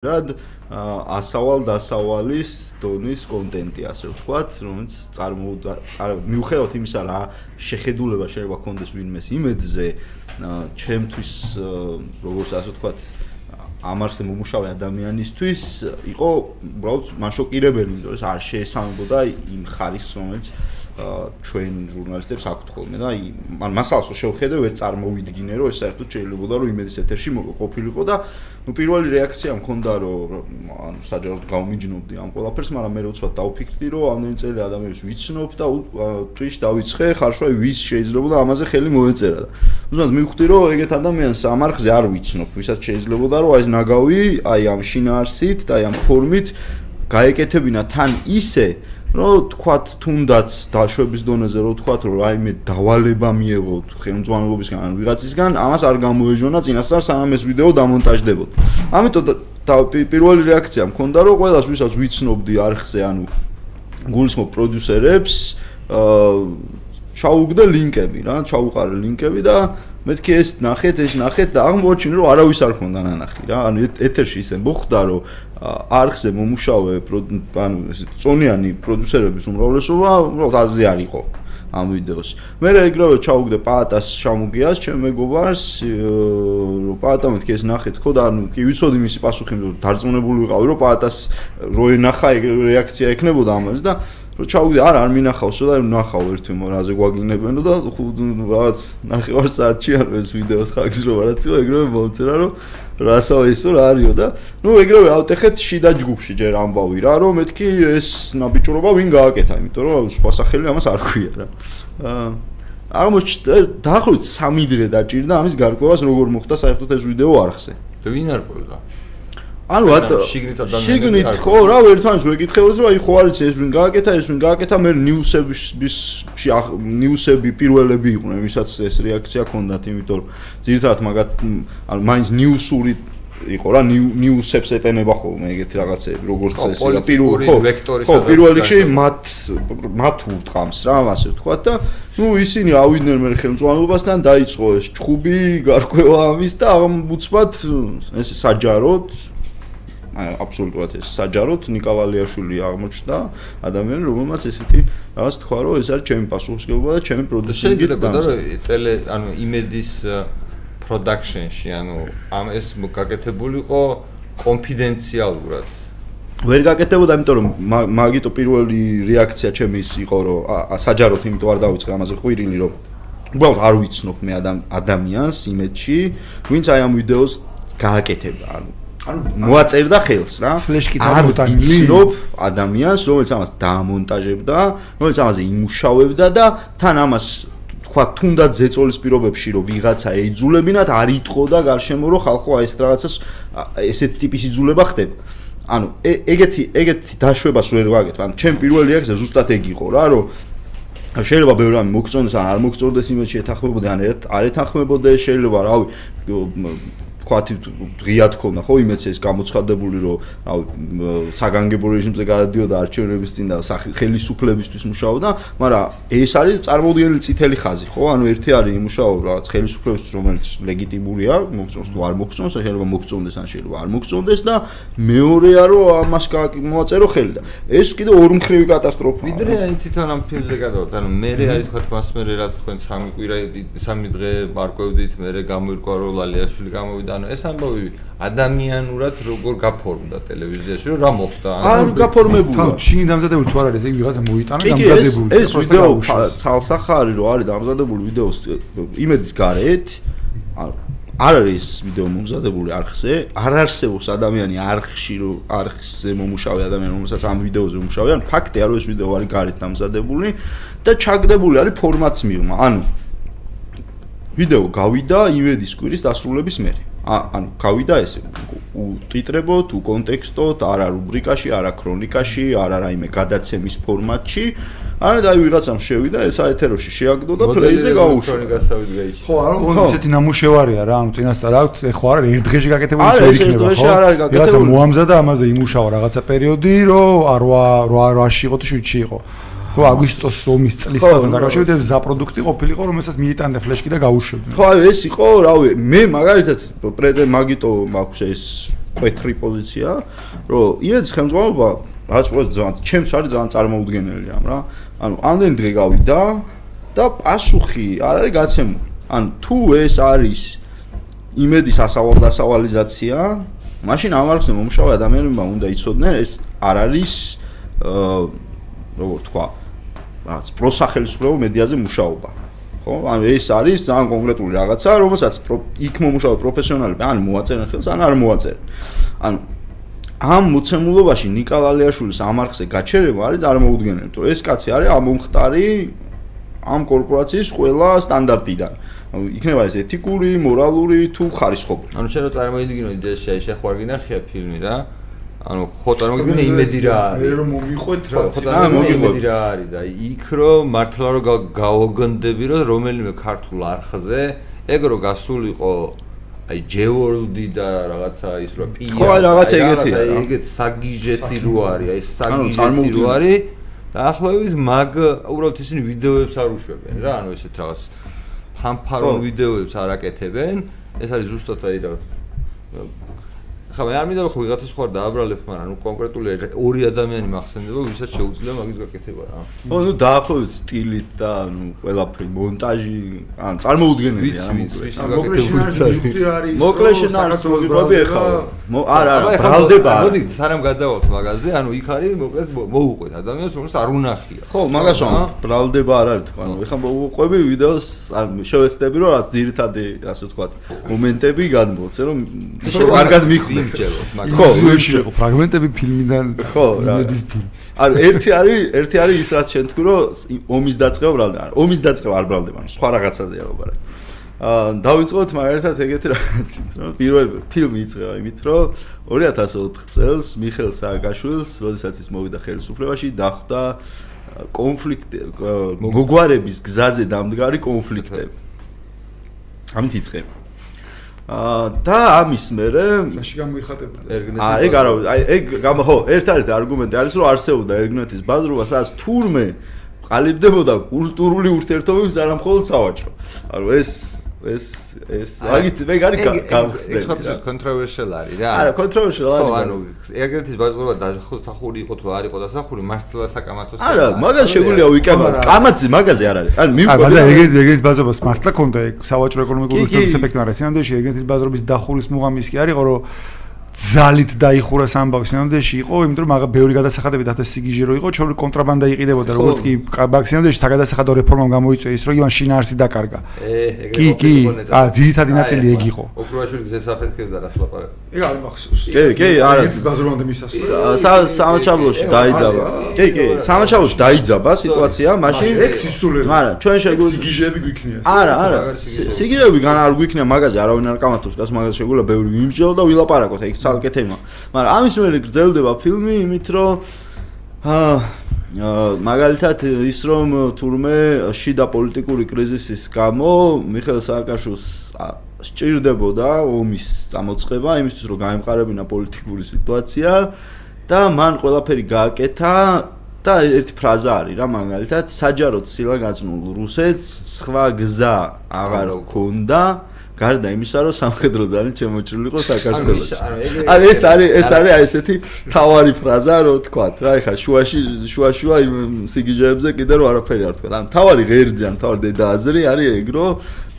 რად ასავალ დასავალის დონის კონტენტი ასე ვთქვათ, რომელიც წარმოუდგა მიუხედავად იმისა რა შეხედულება შეიძლება კონდეს ვინმეს იმედზე, ჩემთვის როგორც ასე ვთქვათ ამარხზე მომუშავე ადამიანისთვის იყო უბრალოდ მაშოკირებელი, იმიტომ რომ არ შეესაბამებოდა იმ ხარისხს, რომელიც ჩვენ ჟურნალისტებს აქვთ ხოლმე და ან მასალას რო შევხედე ვერ წარმოვიდგინე რომ ეს საერთოდ შეიძლებოდა რომ იმედის ეთერში ყოფილიყო და ну პირველი რეაქცია მქონდა რომ ანუ საჯაროდ გავმიჯნობდი ამ ყველაფერს მაგრამ მე როცვა დავფიქრდი რომ ამდენი წელი ადამიანებს ვიცნობ და Twitch დავიწყე ხარშვა ვის შეიძლებოდა ამაზე ხელი მოეწერა და. უბრალოდ მივხვდი რომ ეგეთ ადამიანს ამარხზე არ ვიცნობ ვისაც შეიძლებოდა რომ აი ეს ნაგავი აი ამ შინაარსით და აი ამ ფორმით გაეკეთებინა თან ისე რომ თქვათ თუნდაც დაშვების დონეზე რომ თქვათ რომ რაიმე დავალება მიეღო ხელმძღვანელობისგან ან ვიღაცისგან ამას არ გამოეჟონა წინასწარ სანამ ეს ვიდეო დამონტაჟდებოდა ამიტომ და პირველი რეაქცია მქონდა რომ ყველას ვისაც ვიცნობდი არხზე ანუ გულისხმობ პროდიუსერებს აა ჩაუგდე ლინკები რა ჩაუყარე ლინკები და მეთქი ეს ნახეთ ეს ნახეთ და აღმოჩინე რომ არავის არ ქონდა ნანახი რა ანუ ეთერში ისე მოხდა რომ არხზე მომუშავე ანუ წონიანი პროდიუსერების უმრავლესობა უბრალოდ აზრი არ იყო ამ ვიდეოს. მე რა ეგრევე ჩაუგდე პაატას შამუგიას, ჩემ მეგობარს, რომ პაატა მეთქი ეს ნახეთ ხო და ანუ კი ვიცოდი მისი პასუხი, რომ დარწმუნებული ვიყავი, რომ პაატას რო ენახა რეაქცია ექნებოდა ამაზე და რომ ჩაუგდე არა არ მინახავსო და ნახავ ერთი მორაზე გვაგინებენო და რაღაც ნახევარ საათში არ ეს ვიდეოს ხაგზრობა რაც იყო ეგრევე მოწერა რომ რასაო ისო რა არისო და ნუ ეგრევე ავტეხეთ შიდა ჯგუფში ჯერ ამბავი რა რომ მეთქი ეს ნაბიჭრობა ვინ გააკეთა იმიტომ რომ სხვა სახელი ამას არ ქვია რა. აღმოჩნდა დაახლოებით 3 დღე დაჭირდა ამის გარკვევას როგორ მოხდა საერთოდ ეს ვიდეო არხზე. ვინ არ ყვევდა ანუ ატო შიგნით ხო რა ერთმანეთს ვეკითხებოდი რომ აი ხო არის ეს ვინ გააკეთა ეს ვინ გააკეთა მე ნიუსების ნიუსები პირველები იყვნენ ვისაც ეს რეაქცია ჰქონდათ იმიტომ რომ ძირთადად მაგათ ანუ მაინც ნიუსური იყო რა ნიუსებს ეტენება ხოლმე ეგეთი რაღაცები როგორც ეს რა პირველ ხო ხო პირველ რიგში მათ მათ ურტყამს რა ასე ვთქვა და ну ისინი ავიდნენ მე ხელმძღვანელობასთან დაიწყო ეს ჩხუბი გარკვევა ამის და ამბუცბად ეს საჯაროდ აბსოლუტურად ეს საჯაროდ ნიკავალიაშვილი აღმოჩნდა ადამიანი რომელმაც ესეთი რაღაც თქვა რომ ეს არის ჩემი პასუხისგებლობა და ჩემი პროდუქცია შეიძლება და ტელე ანუ იმედის პროდაქშენში ანუ ამ ეს გაკეთებულიყო კონფიდენციალურად. ვერ გაკეთებოდა იმიტომ რომ მაგიტო პირველი რეაქცია ჩემი ის იყო რომ საჯაროდ იმიტომ არ დავიწყე ამაზე ყვირილი რომ უბრალოდ არ ვიცნობ მე ადამიანს იმედში ვინც აი ამ ვიდეოს გააკეთება ანუ ანუ მოაწერდა ხელს რა. ფლეშკი დამონტაჟებული ადამიანს რომელიც ამას დაამონტაჟებდა რომელიც ამაზე იმუშავებდა და თან ამას თქვა თუნდაც ზეწოლის პირობებში რომ ვიღაცა ეიძულებინათ არ იტყოდა გარშემო რომ ხალხო აი ეს რაღაცას ესეთ ტიპის იძულება ხდება. ანუ ეგეთი ეგეთი დაშვებას ვერ ვაგეთ ანუ ჩემ პირველი რეაქცია ზუსტად ეგ იყო რა რომ შეიძლება ბევრი რამე მოგწონდეს ან არ მოგწონდეს იმედი შეთანხმებოდი ან არ ეთანხმებოდი შეიძლება რავი თქვათ ღია თქონა ხო იმეც ეს გამოცხადებული რომ რავი საგანგებო რეჟიმზე გადადიოდა არჩევნების წინ და ხელისუფლებისთვის მუშაობდა მაგრამ ეს არის წარმოუდგენელი წითელი ხაზი ხო? ანუ ერთი არის იმუშაობა რაღაც ხელისუფლებისთვის რომელიც ლეგიტიმურია მოგწონს თუ არ მოგწონს შეიძლება მოგწონდეს ან შეიძლება არ მოგწონდეს და მეორეა რომ ამას მოაწერო ხელი და ეს კიდე ორმხრივი კატასტროფაა ვიდრე აი თვითონ ამ ფილმზე გადავთ ანუ მე აი თქვათ მას მე რა თქვენ სამი კვირა სამი დღე მარკვევდით მე გამოირკვა რომ ლალიაშვილი გამოვიდა ანუ ეს ამბავი ადამიანურად როგორ გაფორმდა ტელევიზიაში? რომ რა მოხდა? ანუ გაფორმებული თან შინი დამზადებული თუ არ არის ეგ ვიღაცა მოიტანა დამზადებული ეს ვიდეო ცალსახარი რო არის დამზადებული ვიდეოს იმედის გარეთ. არ არის ვიდეო მომზადებული არხზე. არ არსებობს ადამიანი არხში რო არხზე მომუშავე ადამიანი რომელსაც ამ ვიდეოზე მომუშავე ან ფაქტია რომ ეს ვიდეო არის გარეთ დამზადებული და ჩაგდებული არის ფორმატს მიღმა ანუ ვიდეო გავიდა იმედის კვირის დასრულების მერე ანუ გავიდა ესე უტიტრებოთ, უკონტექსტოთ, არა რუბრიკაში, არა ქრონიკაში, არა რაიმე გადაცემის ფორმატში. არა და აი ვიღაცამ შევიდა ეს აეთეროში შეაგდო და პლეიზე გაუშვა. ხო, არა, ხო, ესეთი ნამუშევარია რა, ანუ წინასწარ აქვს, ეხო არა ერთ დღეში გაკეთებული წერი იქნება, ხო? ვიღაცა მოამზადა ამაზე იმუშავა რაღაცა პერიოდი, რომ არ რა რაში იყო თუ შუჩი იყო. ხო აგვისტოს ომის წლისთან დაკავშირებით ზა პროდუქტი ყოფილიყო რომელსაც მიიტანდა ფლეშკი და გაუშვებდი ხო აი ეს იყო რავი მე მაგალითად პრედე მაგიტო მაქვს ეს კვეთრი პოზიცია, რომ იმედის ხელმძღვანელობა რაც ყოველ ძალიან ჩემს არის ძალიან წარმოუდგენელი ამ რა. ანუ ამდენ დღე გავიდა და პასუხი არ არის გაცემული. ან თუ ეს არის იმედის ასავალდასავალიზაცია, მაშინ ამ არხზე მომშავე ადამიანებმა უნდა იცოდნენ ეს არ არის აა როგორ თქვა, რაც პროსახელისმრებო მედიაზე მუშაობა. ხო? ანუ ეს არის ძალიან კონკრეტული რაღაცა, რომელსაც იქ მომუშავე პროფესიონალები ან მოაწერენ ხელს, ან არ მოაწერენ. ანუ ამ მოცემულობაში ნიკალალიაშვილის ამარხზე გაჩერება არის წარმოუდგენელი, თუ ეს კაცი არის ამომხტარი ამ კორპორაციის ყველა სტანდარტიდან. ანუ იქნება ეს ეთიკური, მორალური თუ ხარისხობრივი. ანუ რო წარმოიდგინოთ ეს შეხვარგინახია ფილმი რა. ანუ ხო წარმოგიდგენე იმედი რა არის. მე რომ მომიყვეთ რა. ხო წარმოგიდგენე იმედი რა არის და იქ რო მართლა რო გავოგონდები რომ რომელიმე ქართულ არხზე ეგრო გასულიყო აი ჯეორლდი და რაღაცა ის რო პია. ხო რაღაცა ეგეთი რა. ეგეთ საგიჟეთი რო არის, აი საგიჟეთი რო არის. დაახლოებით მაგ უბრალოდ ისინი ვიდეოებს არ უშვებენ რა, ანუ ესეთ რაღაც ფანფარონ ვიდეოებს არ აკეთებენ. ეს არის ზუსტად აი რაღაც ხა მე არ მინდა რომ ვიღაცა სხვა დააბრალებ, მაგრამ ნუ კონკრეტული ორი ადამიანი მახსენდება, ვისაც შეუძლია მაგის გაკეთება რა. ო, ნუ დაახლოებით სტილით და ნუ ყველაფერი მონტაჟი, ან წარმოუდგენელია. მოკლეშენ არის მოგვიყვები ახლა. არა, არა, ბრალდება. მოდი, სანამ გადავალთ მაგაზე, ანუ იქ არის მოკლედ მოუყვეთ ადამიანს, რომელსაც არ უნახია. ხო, მაგას ვამ, ბრალდება არ არის თქვა, ანუ ეხლა მოუყვები ვიდეოს, ან შევეცდები რომ რაც ძირითადი, ასე ვთქვათ, მომენტები გადმოცე, რომ კარგად მიხვდე. იმჭერო მაგრამ ხო ფრაგმენტები ფილმიდან ხო იმედის ფილმი. ანუ ერთი არის ერთი არის ის რაც შენ თქვი რომ ომის დაწყება ბრალდება ომის დაწყება არ ბრალდება სხვა რაღაცაზეა ლაპარაკი აა დავიწყოთ მაგალითად ეგეთი რაღაცით რომ პირველ ფილმი იწყება იმით რომ 2004 წელს მიხელ სააკაშვილს როდესაც ის მოვიდა ხელისუფლებაში დახვდა კონფლიქტი მოგვარების გზაზე დამდგარი კონფლიქტები. ამით იწყება და ამის მერე შაში გამოიხატებოდა. ერგნეთის აა ეგ არა აი ეგ გამო ხო ერთ-ერთი არგუმენტი არის რომ არსებობდა ერგნეთის ბაზრობა სადაც თურმე ყალიბდებოდა კულტურული ურთიერთობების არა მხოლოდ სავაჭრო. ანუ ეს ეს ეს აგით მე გარი გავხსნე. ეს კონტროვერსიალ არის რა. არა, კონტროვერსიალ არის. ხო, ანუ ეგრეთის ბაზრობა დასახული იყო თუ არ იყო დასახული, მართლა საკამათოს. არა, მაგას შეგვიძლია ვიკავოთ. კამათი მაგაზე არ არის. ანუ მივყვება. არა, ეგრეთის ეგრეთის ბაზრობას მართლა კონდა ეგ სავაჭრო ეკონომიკური ურთიერთობის ეფექტი მაგრამ სინამდვილეში ეგრეთის ბაზრობის დახულის მუღამი ის კი არისო, რომ ძალით დაიხურა სამბაქს ნამდვილში იყო, იმიტომ რომ მაგა ბევრი გადასახადები და სიგიჟე რო იყო, ჩვენი კონტრაბანდა იყიდებოდა, როგორც კი ბაქს ნამდვილში საგადასახადო რეფორმამ გამოიწვია ის, რომ ივან შინაარსი დაკარგა. კი, კი, აა ძირითადი ნაწილი ეგ იყო. ოქროაშვილი გზებს აფეთქებდა რას ლაპარაკი. ეგ არ მახსოვს. კი, კი, არა. ეს გაზრომამდე მისასწრე. სამაჩაბლოში დაიძაბა. კი, კი, სამაჩაბლოში დაიძაბა სიტუაცია, მაშინ ეგ სისულელი. არა, ჩვენ შეგვიძლია სიგიჟეები გვიქნია. არა, არა. სიგიჟეები გან არ გვიქნია მაგაზე, არავინ არ კამათობს, გას მაგაზე შეგვიძლია ბევრი ვიმსჯელო და ვილაპარაკოთ ეგ ცალკე თემა. მაგრამ ამის მერე გრძელდება ფილმი იმით რომ აა მაგალითად ის რომ თურმე შიდა პოლიტიკური კრიზისის გამო მიხეილ სააკაშვილს სჭირდებოდა ომის წამოწყება იმისთვის რომ გაემყარებინა პოლიტიკური სიტუაცია და მან ყველაფერი გააკეთა და ერთი ფრაზა არის რა მაგალითად საჯაროდ სილაგაზნულ რუსეთს სხვა გზა აღარ გქონდა გარდა იმისა, რომ სამხედრო ძალით შემოჭრილი იყო საქართველოს. ანუ ეს არის ეს არის აი ესეთი თავარი ფრაზა, რო თქვა რა, ეხა შუაში შუაშუა სიგიჟეებზე კიდე რო არაფერი არ თქვა. ანუ თავარი ღერძი, ანუ თავარი დედა აზრი არის ეგ, რო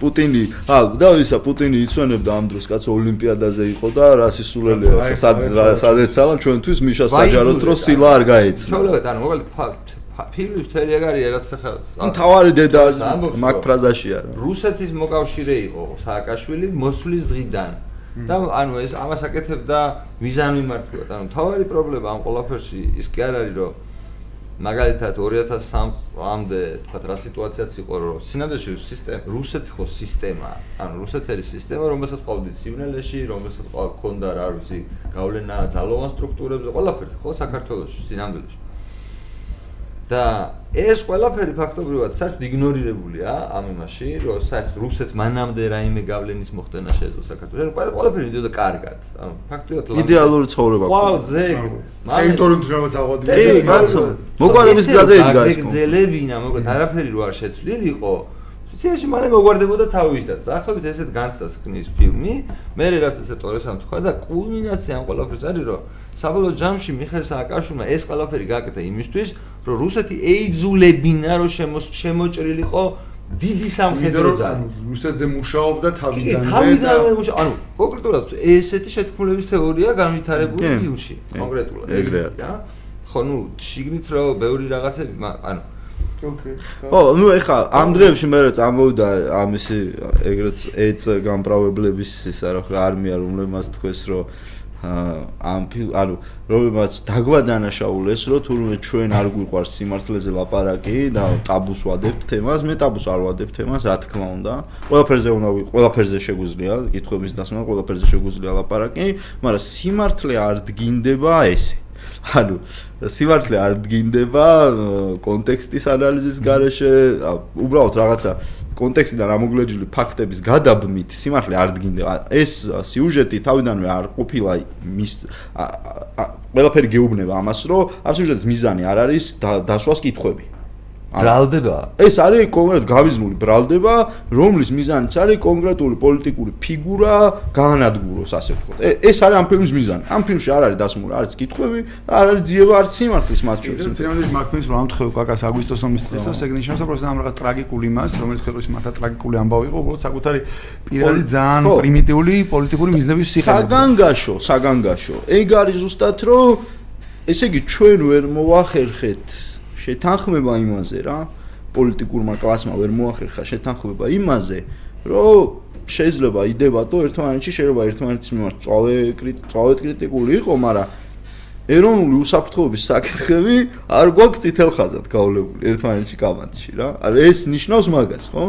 პუტინი, ა და ისა პუტინი იცვენებდა ამ დროს კაც ოლიმპიადაზე იყო და რა სისულელია, სად სადეცალა ჩვენთვის მიშა საჯაროდ რო სილა არ გაეცნა. ჩაოლეთ, ანუ მოკლედ ფილმის თელი ეგარია რაც ახლა ან თავარი დედა მაგ ფრაზაშია რუსეთის მოკავშირე იყო სააკაშვილი მოსვლის დღიდან. და ანუ ეს ამას აკეთებდა მიზანმიმართულად ანუ თავარი პრობლემა ამ ყოლაფერში ის კი არ არის რომ მაგალითად 2003 წლამდე თქვა რა სიტუაციაც იყო რომ სინამდვილეში სისტემა რუსეთი ხო სისტემა ანუ რუსეთის სისტემა რომელსაც ყავდით სიმნელეში რომელსაც ყავდა რა ვიცი გავლენა ძალოვან სტრუქტურებზე ყველაფერს ხო საქართველოსში სინამდვილეში და ეს ყველაფერი ფაქტობრივად საერთოდ იგნორირებულია ამ იმაში, რომ საერთოდ რუსეთს მანამდე რაიმე გავლენის მოხდენა შეეძლო საქართველოს. ყველაფერი მიდიოდა კარგად. ანუ ფაქტობრივად იდეალური ცხოვრება. ყავზე ტერიტორიულ თრამას აღვადია. კი, კაცო. მოგვარების გზაზე იდგა ეს. გზელებინა, მოკლედ არაფერი რო არ შეცვლილიყო, ოპოზიციაში მალე მოგვარდებოდა თავისდაც. დაახლოებით ესეთ განცდას ქნის ფილმი, მე რაც ესე ტორესამ თქვა და კულმინაცია ამ ყველაფერს არის, რომ საბოლოო ჯამში მიხეილ სააკაშვილმა ეს ყველაფერი გააკეთა იმისთვის, რომ რუსეთი ეიძულებინა რომ შემოჭრილიყო დიდი სამხედრო ძალით. რუსეთზე მუშაობდა თავიდანვე. თავიდანვე მუშაობდა. ანუ კონკრეტულად ესეთი შეთქმულების თეორია განვითარებული ფილმში, კონკრეტულად. ეგრეა. ხო, ნუ შიგნით რა ბევრი რაღაცები, ანუ ოკეი. ო, ნუ ეხა ამ დღეებში მე რა წამოვიდა ამისი ეგრეთ ეც გამპრავებლების ის არა ხო არმია რომლებმაც თქვეს რომ ამ ანუ რომელმაც დაგვადანაშაულეს რომ თურმე ჩვენ არ გვიყვარს სიმართლეზე ლაპარაკი და ტაბუს ვადებთ თემას მე ტაბუს არ ვადებთ თემას რა თქმა უნდა. ყველაფერზე უნდა ყველაფერზე შეგვიძლია კითხვების დასმა ყველაფერზე შეგვიძლია ლაპარაკი მაგრამ სიმართლე არ დგინდება ესე ანუ სიმართლე არ დგინდება კონტექსტის ანალიზის გარეშე უბრალოდ რაღაცა კონტექსტიდან ამოგლეჯილი ფაქტების გადაბმით სიმართლე არ დგინდება. ეს სიუჟეტი თავიდანვე არ ყოფილა მის ყველაფერი გეუბნება ამას რომ ამ სიუჟეტის მიზანი არ არის დასვას კითხვები ბრალდება? ეს არის კონკრეტ გავიზნული ბრალდება, რომლის მიზანიც არის კონკრეტული პოლიტიკური ფიგურა გაანადგუროს, ასე ვთქვათ. ეს არის ამ ფილმის მიზანი. ამ ფილმში არ არის დასმული, არის კითხვები, არ არის ძიება, არის სიმართლის მათ შორის. ეს ძიებაში მაგფილმს რომ ამთხევ კაკას აგვისტოს ომის წესს, ეგ ნიშნავს, რომ პროსტა ამ რაღაც ტრაგიკული მას, რომელიც ქვეყნის მართლა ტრაგიკული ამბავი იყო, უბრალოდ საკუთარი პირადი ძალიან პრიმიტიული პოლიტიკური მიზნების სიხარული. საგანგაშო, საგანგაშო. ეგ არის ზუსტად რომ ესე იგი ჩვენ ვერ მოახერხეთ შეთანხმება იმაზე რა პოლიტიკურმა კლასმა ვერ მოახერხა შეთანხმება იმაზე რომ შეიძლება იდებატო ერთმანეთში შეიძლება ერთმანეთის მიმართ წავე წავე კრიტიკული იყო მაგრამ ეროვნული უსაფრთხოების საკითხები არ გვაქვს წითელ ხაზად გავლებული ერთმანეთში კამათში რა. არა ეს ნიშნავს მაგას ხო?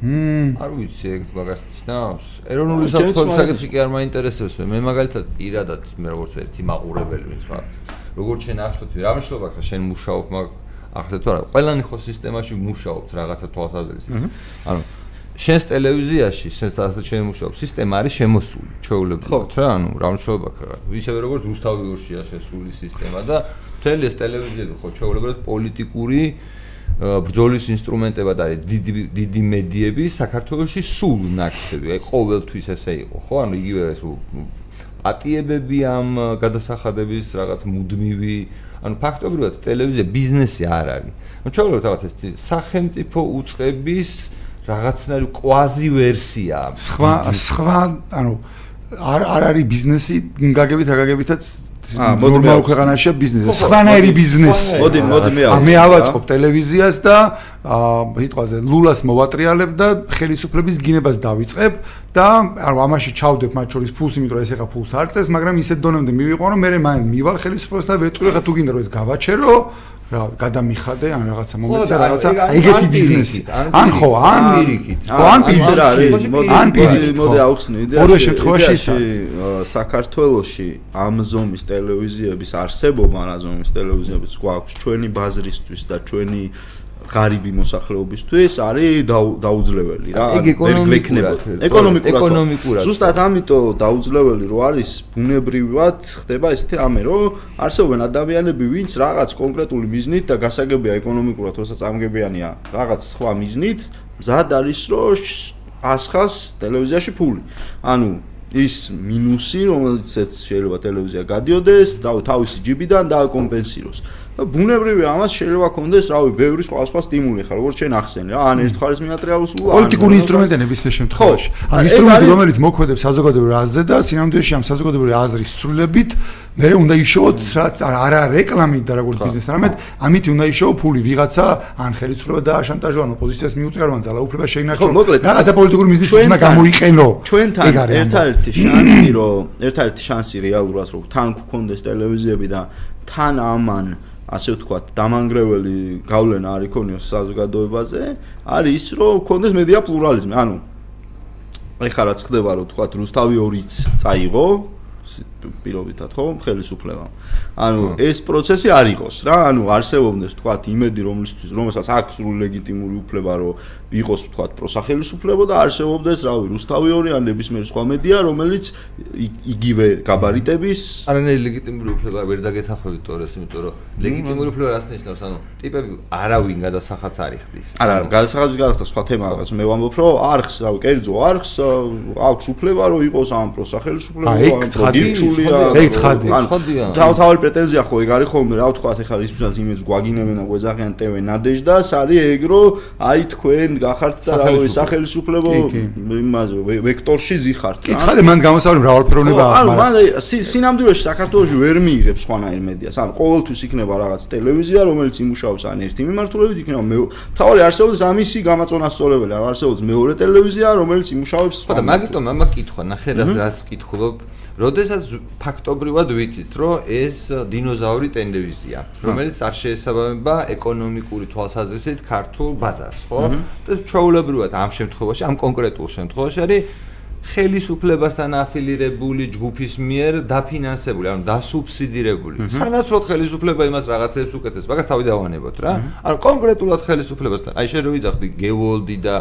მმ არ ვიცი ეგ მაგას ნიშნავს. ეროვნული უსაფრთხოების საკითხი კი არ მაინტერესებს მე მე მაგალითად პირადად მე როგორც ერთი მაყურებელი ვინც მაგ როგორც შენ ახსოვდი, რა მნიშვნელობა აქვს შენ მუშაობ მაგ ახლა თუ არა, ყველანი ხო სისტემაში მუშაობთ რაღაცა თვალსაზრისით. ანუ შენს ტელევიზიაში, შენს ასე შენ მუშაობ, სისტემა არის შემოსული, ჩვეულებრივად რა, ანუ რა მნიშვნელობა აქვს? ისევე როგორც რუსთავიურშია შესული სისტემა და მთელი ეს ტელევიზია ხო ჩვეულებრივად პოლიტიკური ბრძოლის ინსტრუმენტებად არის დიდი დიდი მედიები საქართველოში სულ ნაკცები. აი ყოველთვის ესე იყო, ხო? ანუ იგივე ეს პატიებები ამ გადასახადების რაღაც მუდმივი ანუ ფაქტობრივად ტელევიზია ბიზნესი არ არის. ანუ ჩვენ რაღაც ეს სახელმწიფო უწყების რაღაცნაირი კვაზი ვერსია. სხვა სხვა ანუ არ არ არის ბიზნესი გაგებით აგაგებითაც აა მოდმეულ ქვეყანაშია ბიზნესი. სხვანაირი ბიზნესი. მოდი, მოდი მე მე ავაწყობ ტელევიზიას და აა სიტყვაზე ლულას მოვატრიალებ და ხელისუფლების გინებას დავიწყებ და ანუ ამაში ჩავდებ მათ შორის ფულს, იმიტომ რომ ეს ეხა ფულს არ წეს, მაგრამ ისეთ დონემდე მივიყვანო, მე მე მივალ ხელისუფლებას და ვეტყვი ხა თუ გინდა რომ ეს გავაჩერო რა გადამიხადე ან რაღაცა მომეცა რაღაცა ეგეთი ბიზნესი. ან ხო ან პირიქით. ხო ან პირიქით ან პირიქით. მოდი აუხსნი იდეა ორი შემთხვევაში საქართველოში ამ ზომის ტელევიზიების არსებობა ამ ზომის ტელევიზიების გვაქვს ჩვენი ბაზრისთვის და ჩვენი ღარიბი მოსახლეობისთვის არის დაუძლეველი რა. ვერ გვექნებოდა. ეკონომიკურად. ეკონომიკურად. ზუსტად ამიტომ დაუძლეველი რო არის ბუნებრივად ხდება ესეთი რამე, რომ არსებობენ ადამიანები, ვინც რაღაც კონკრეტული მიზნით და გასაგებია ეკონომიკურად, თორსა წამგებიანია რაღაც სხვა მიზნით, მზად არის რომ ასხას ტელევიზიაში ფული. ანუ ის მინუსი, რომელიც შეიძლება ტელევიზია გადიოდეს, თავისი ჯიბიდან დააკომპენსიროს. ბუნებრივია ამას შეიძლება კონდეს რავი ბევრი სხვა სხვა სტიმული ხარ როგორც შენ ახსენე. რა ან ერთხალის მეატრიალოს ულა პოლიტიკური ინსტრუმენტები ნებისმიერ შემთხვევაში. ან ინსტრუმენტი რომელიც მოქმედებს საზოგადოებრივ აზრზე და სინამდვილეში ამ საზოგადოებრივ აზრის სრულებით მე უნდა იშოვოთ რაც არა რეკლამით და როგორც ბიზნეს რამეთ ამით უნდა იშოვო ფული. ვიღაცა ან ხელისუფლება და შანტაჟო ან ოპოზიციას მიუწერ ან ძალაუფლება შეინახო. რაღაცა პოლიტიკური მიზნით უნდა გამოიყენო. ჩვენთან ერთადერთი შანსი რომ ერთადერთი შანსი რეალურად რომ თან გქონდეს ტელევიზიები და თან ამან ასე ვთქვათ, დამანგრეველი გავლენა არ იქონიოს საზოგადოებაზე, არის ის, რომ კონდეს მედია პლურალიზმი. ანუ ეხლა რაც ხდება, რომ ვთქვათ, რუსთავი 2-იც წაიღო პირობითად ხო? ხელისუფლებამ. ანუ ეს პროცესი არ იყოს რა, ანუ არსებობდეს თქვა იმედი რომლისთვის რომელსაც აქვს სრული ლეგიტიმური უფლება რომ იყოს თქვა პროსახელისუფლებო და არსებობდეს რავი რუსთავი ორი ან ნებისმიერ სხვა მედია რომელიც იგივე გაბარიტების არანაირი ლეგიტიმური უფლება ვერ დაგეთახმებით თორეს იმიტომ რომ ლეგიტიმური უფლება რას ნიშნავს? ანუ ტიპები არავინ გადასახაც არ იხდის. არა გადასახაც გადახდა სხვა თემაა მე ვამბობ რომ არხს რავი კერძო არხს აქვს უფლება რომ იყოს ამ პროსახელისუფლებო ან გირჩულია ეგ ცხადია თავთავი პრეტენზია ხო ეგ არის ხოლმე რა ვთქვა ახლა ისუსაც იმედს გვაგინებენ და გვეძახიან ტევე ნადეჟდას არის ეგ რომ აი თქვენ გახართ და რავი სახელმწიფო იმაზე ვექტორში ზიხართ. კითხავდი მან გამოსავალი მრავალფეროვნება აქვს. ანუ მან სინამდვილეში საქართველოსი ვერ მიიღებს ხვანაირ მედიას. ანუ ყოველთვის იქნება რაღაც ტელევიზია, რომელიც იმუშაობს ან ერთი მიმართულებით იქნება მე თავი არსებობს ამისი გამაწონასწორებელი, არსებობს მეორე ტელევიზია, რომელიც იმუშავებს. ხო და მაგიტომ ამა კითხვა, ნახე რას კითხულობ. როდესაც ფაქტობრივად ვიცით, რომ ეს დინოზავრი ტელევიზია, რომელიც არ შეესაბამება ეკონომიკური თვალსაზრისით ქართულ ბაზარს, ხო? და ჩვეულებრივად ამ შემთხვევაში, ამ კონკრეტულ შემთხვევაში არის ხელისუფლებასთან აფილირებული ჯგუფის მიერ დაფინანსებული, ანუ დასუბსიდირებული. სანაცვლოდ ხელისუფლება იმას რაღაცებს უკეთებს, მაგას თავი დავანებოთ რა. ანუ კონკრეტულად ხელისუფლებასთან. აი შენ რო ვიძახდი გეოლდი და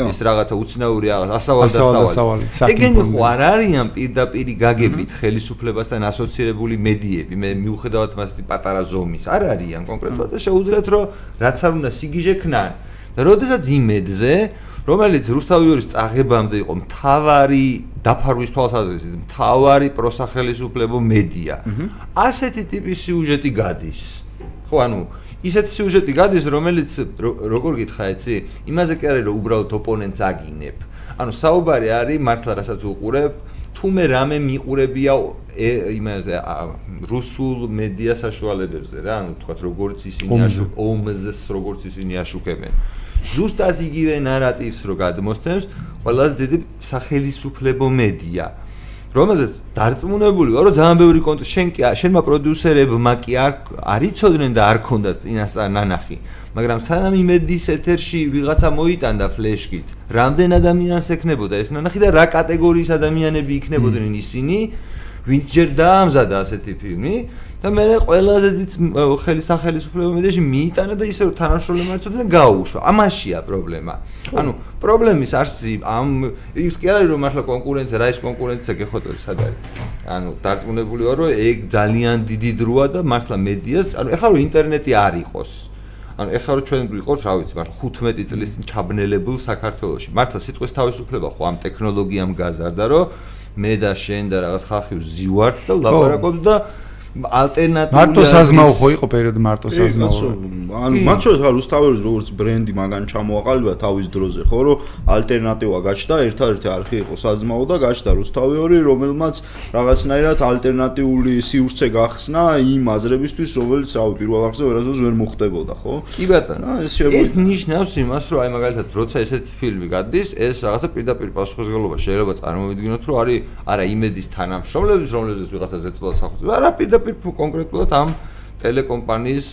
ის რაღაცა უცნაური რაღაც ასავალ და ასავალი. ეგენი ხო არ არიან პირდაპირი გაგებით ხელისუფლებასთან ასოცირებული მედიები. მე მიუხედავად მასეთი პატარა ზომის, არ არიან კონკრეტულად და შეუძლიათ რომ რაც არ უნდა სიგიჟე ქნან. და როდესაც იმედზე რომელიც რუსთავიორის წაღებამდე იყო მთავარი დაფარვის თვალსაზრისით, მთავარი პროსახელისუფლებო მედია. ასეთი ტიპის სიუჟეტი გადის. ხო, ანუ ისეთი სიუჟეტი გადის, რომელიც როგორ გითხრა, იცი? იმაზე კი არის, რომ უბრალოდ ოპონენტს აგინებ. ანუ საუბარი არის მართლა რასაც უყურებ, თუმე რამე მიყურებია იმაზე რუსულ მედია საშუალებებზე რა, ანუ თქვა როგორც ისინი აშუქებენ, ომზს როგორც ისინი აშუქებენ. ზუსტად იგივე ნარატივს რო გადმოსცემს ყველაზე დიდი სახელისუფლებო მედია რომელზეც დარწმუნებული ვარ რომ ძალიან ბევრი კონტ შენ კი შენმა პროდიუსერებმა კი არ არიწოდნენ და არ ქონდათ წინასწარ ნანახი მაგრამ სანამ იმედის ეთერში ვიღაცა მოიტანდა ფლეშკით რამდენ ადამიანს ეკნებოდა ეს ნანახი და რა კატეგორიის ადამიანები იქნებოდნენ ისინი ვინც ჯერ დაამზადა ასეთი ფილმი და მე ყველაზე დიდ ხელი სახელისუფლებო მედიაში მიიტანა და ისე რომ თანაშრომელი მარცოდა და გაუშვა. ამაშია პრობლემა. ანუ პრობლემის არსი ამ ის კი არის რომ მართლა კონკურენცია, რა ის კონკურენცია გეხოწები სად არის? ანუ დარწმუნებული ვარ რომ ეგ ძალიან დიდი დროა და მართლა მედიას, ანუ ეხლა რომ ინტერნეტი არ იყოს ანუ ეხლა რომ ჩვენ ვიყავთ, რა ვიცი, მართლა 15 წლის ჩაბნელებულ საქართველოში. მართლა სიტყვის თავისუფლება ხო ამ ტექნოლოგიამ გაზარდა, რომ მე და შენ და რაღაც ხალხი ვზივართ და ვლაპარაკობთ და ალტერნატიული მარტო საზმაო ხო იყო პერიოდი მარტო საზმაო? ანუ მათ შორის არ რუსთაველის როგორც ბრენდი მაგან ჩამოაყალიბა თავის დროზე ხო რომ ალტერნატივა გაჩნდა ერთადერთი არხი იყო საზმაო და გაჩნდა რუსთავეური რომელმაც რაღაცნაირად ალტერნატიული სივრცე გახსნა იმ აზრებისთვის რომელიც რავი პირველ არხზე ვერასდროს ვერ მოხდებოდა ხო? კი ბატონო. ეს ნიშნავს იმას რომ აი მაგალითად როცა ესეთი ფილმი გადის ეს რაღაცა პირდაპირ პასუხისგებლობა შეიძლება წარმოვიდგინოთ რომ არის არა იმედის თანამშრომლების რომლებზეც ვიღაცა ზეწოლა სახელმწიფო არა პირდაპირ პირდაპირ კონკრეტულად ამ ტელეკომპანიის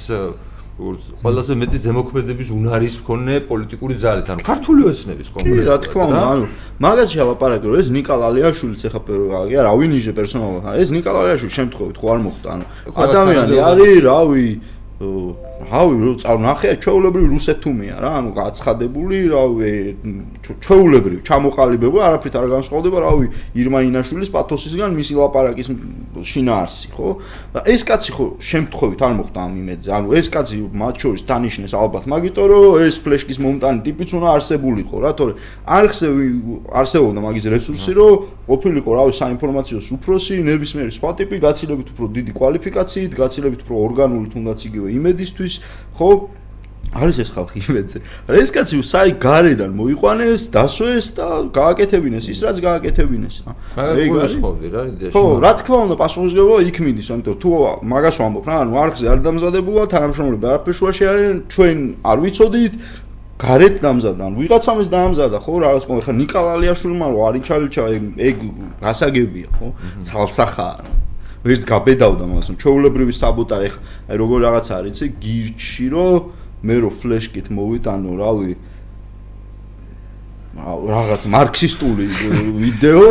ყველაზე მეტი ზემოქმედების უნარის მქონე პოლიტიკური ძალის, ანუ ქართული ოცნების კონკრეტულად. კი, რა თქმა უნდა, ანუ მაგას შევაპარაკე, რომ ეს ნიკალალიაშვილიც ახლა პეროგი არა, ვინიჟე პერსონალურად. ეს ნიკალალიაშვილი შემთხვევით ხო არ მოხდა, ანუ ადამიანი არის, რავი, რავი რო წავნახე ჩეულებრივი რუსეთუმია რა ანუ გაცხადებული რავი ჩეულებრივი ჩამოყალიბებული არაფრით არ განსხვავდება რავი ირმა ინაშვილის პათოსისგან მისი ლაპარაკის შინაარსი ხო? და ეს კაცი ხო შემთხვევით არ მოხდა ამ იმედზე. ანუ ეს კაცი მათ შორის დანიშნეს ალბათ მაგიტო რომ ეს ფლეშკის მომტანი ტიპიც უნდა არსებულიყო რა თორე არხზე არსებობდა მაგის რესურსი რომ ყოფილიყო რავი საინფორმაციო უფროსი ნებისმიერი სხვა ტიპი გაცილებით უფრო დიდი კვალიფიკაციით გაცილებით უფრო ორგანული თუნდაც იგივე იმედისთვის ხო არის ეს ხალხი იმედზე. რა ეს კაცი საი გარედან მოიყვანეს, დასვეს და გააკეთებინეს ის რაც გააკეთებინეს. ეგ გასხოვდი რა იდეაში. ხო, რა თქმა უნდა, პასუხისგებლობა იქ მიდის, ამიტომ თუ მაგას ვამბობ რა, ანუ არხზე არ დამზადებულა, თანამშრომლები არაფერ შუაში არიან, ჩვენ არ ვიცოდით გარეთ დამზადან, ვიღაცამ ეს დაამზადა, ხო, რაღაც კონკრეტ ხა ნიკალალიაშვილმა რო არის ჩალიჩა ეგ გასაგებია, ხო? ცალსახაა. ვერც გაბედავდა მას ჩეულებრივი საბოტარი ხა აი როგორ რაღაც არის იცი გირჩი რომ მე რო ფლეშკით მოვიტანო რავი რაღაც მარქსისტული ვიდეო.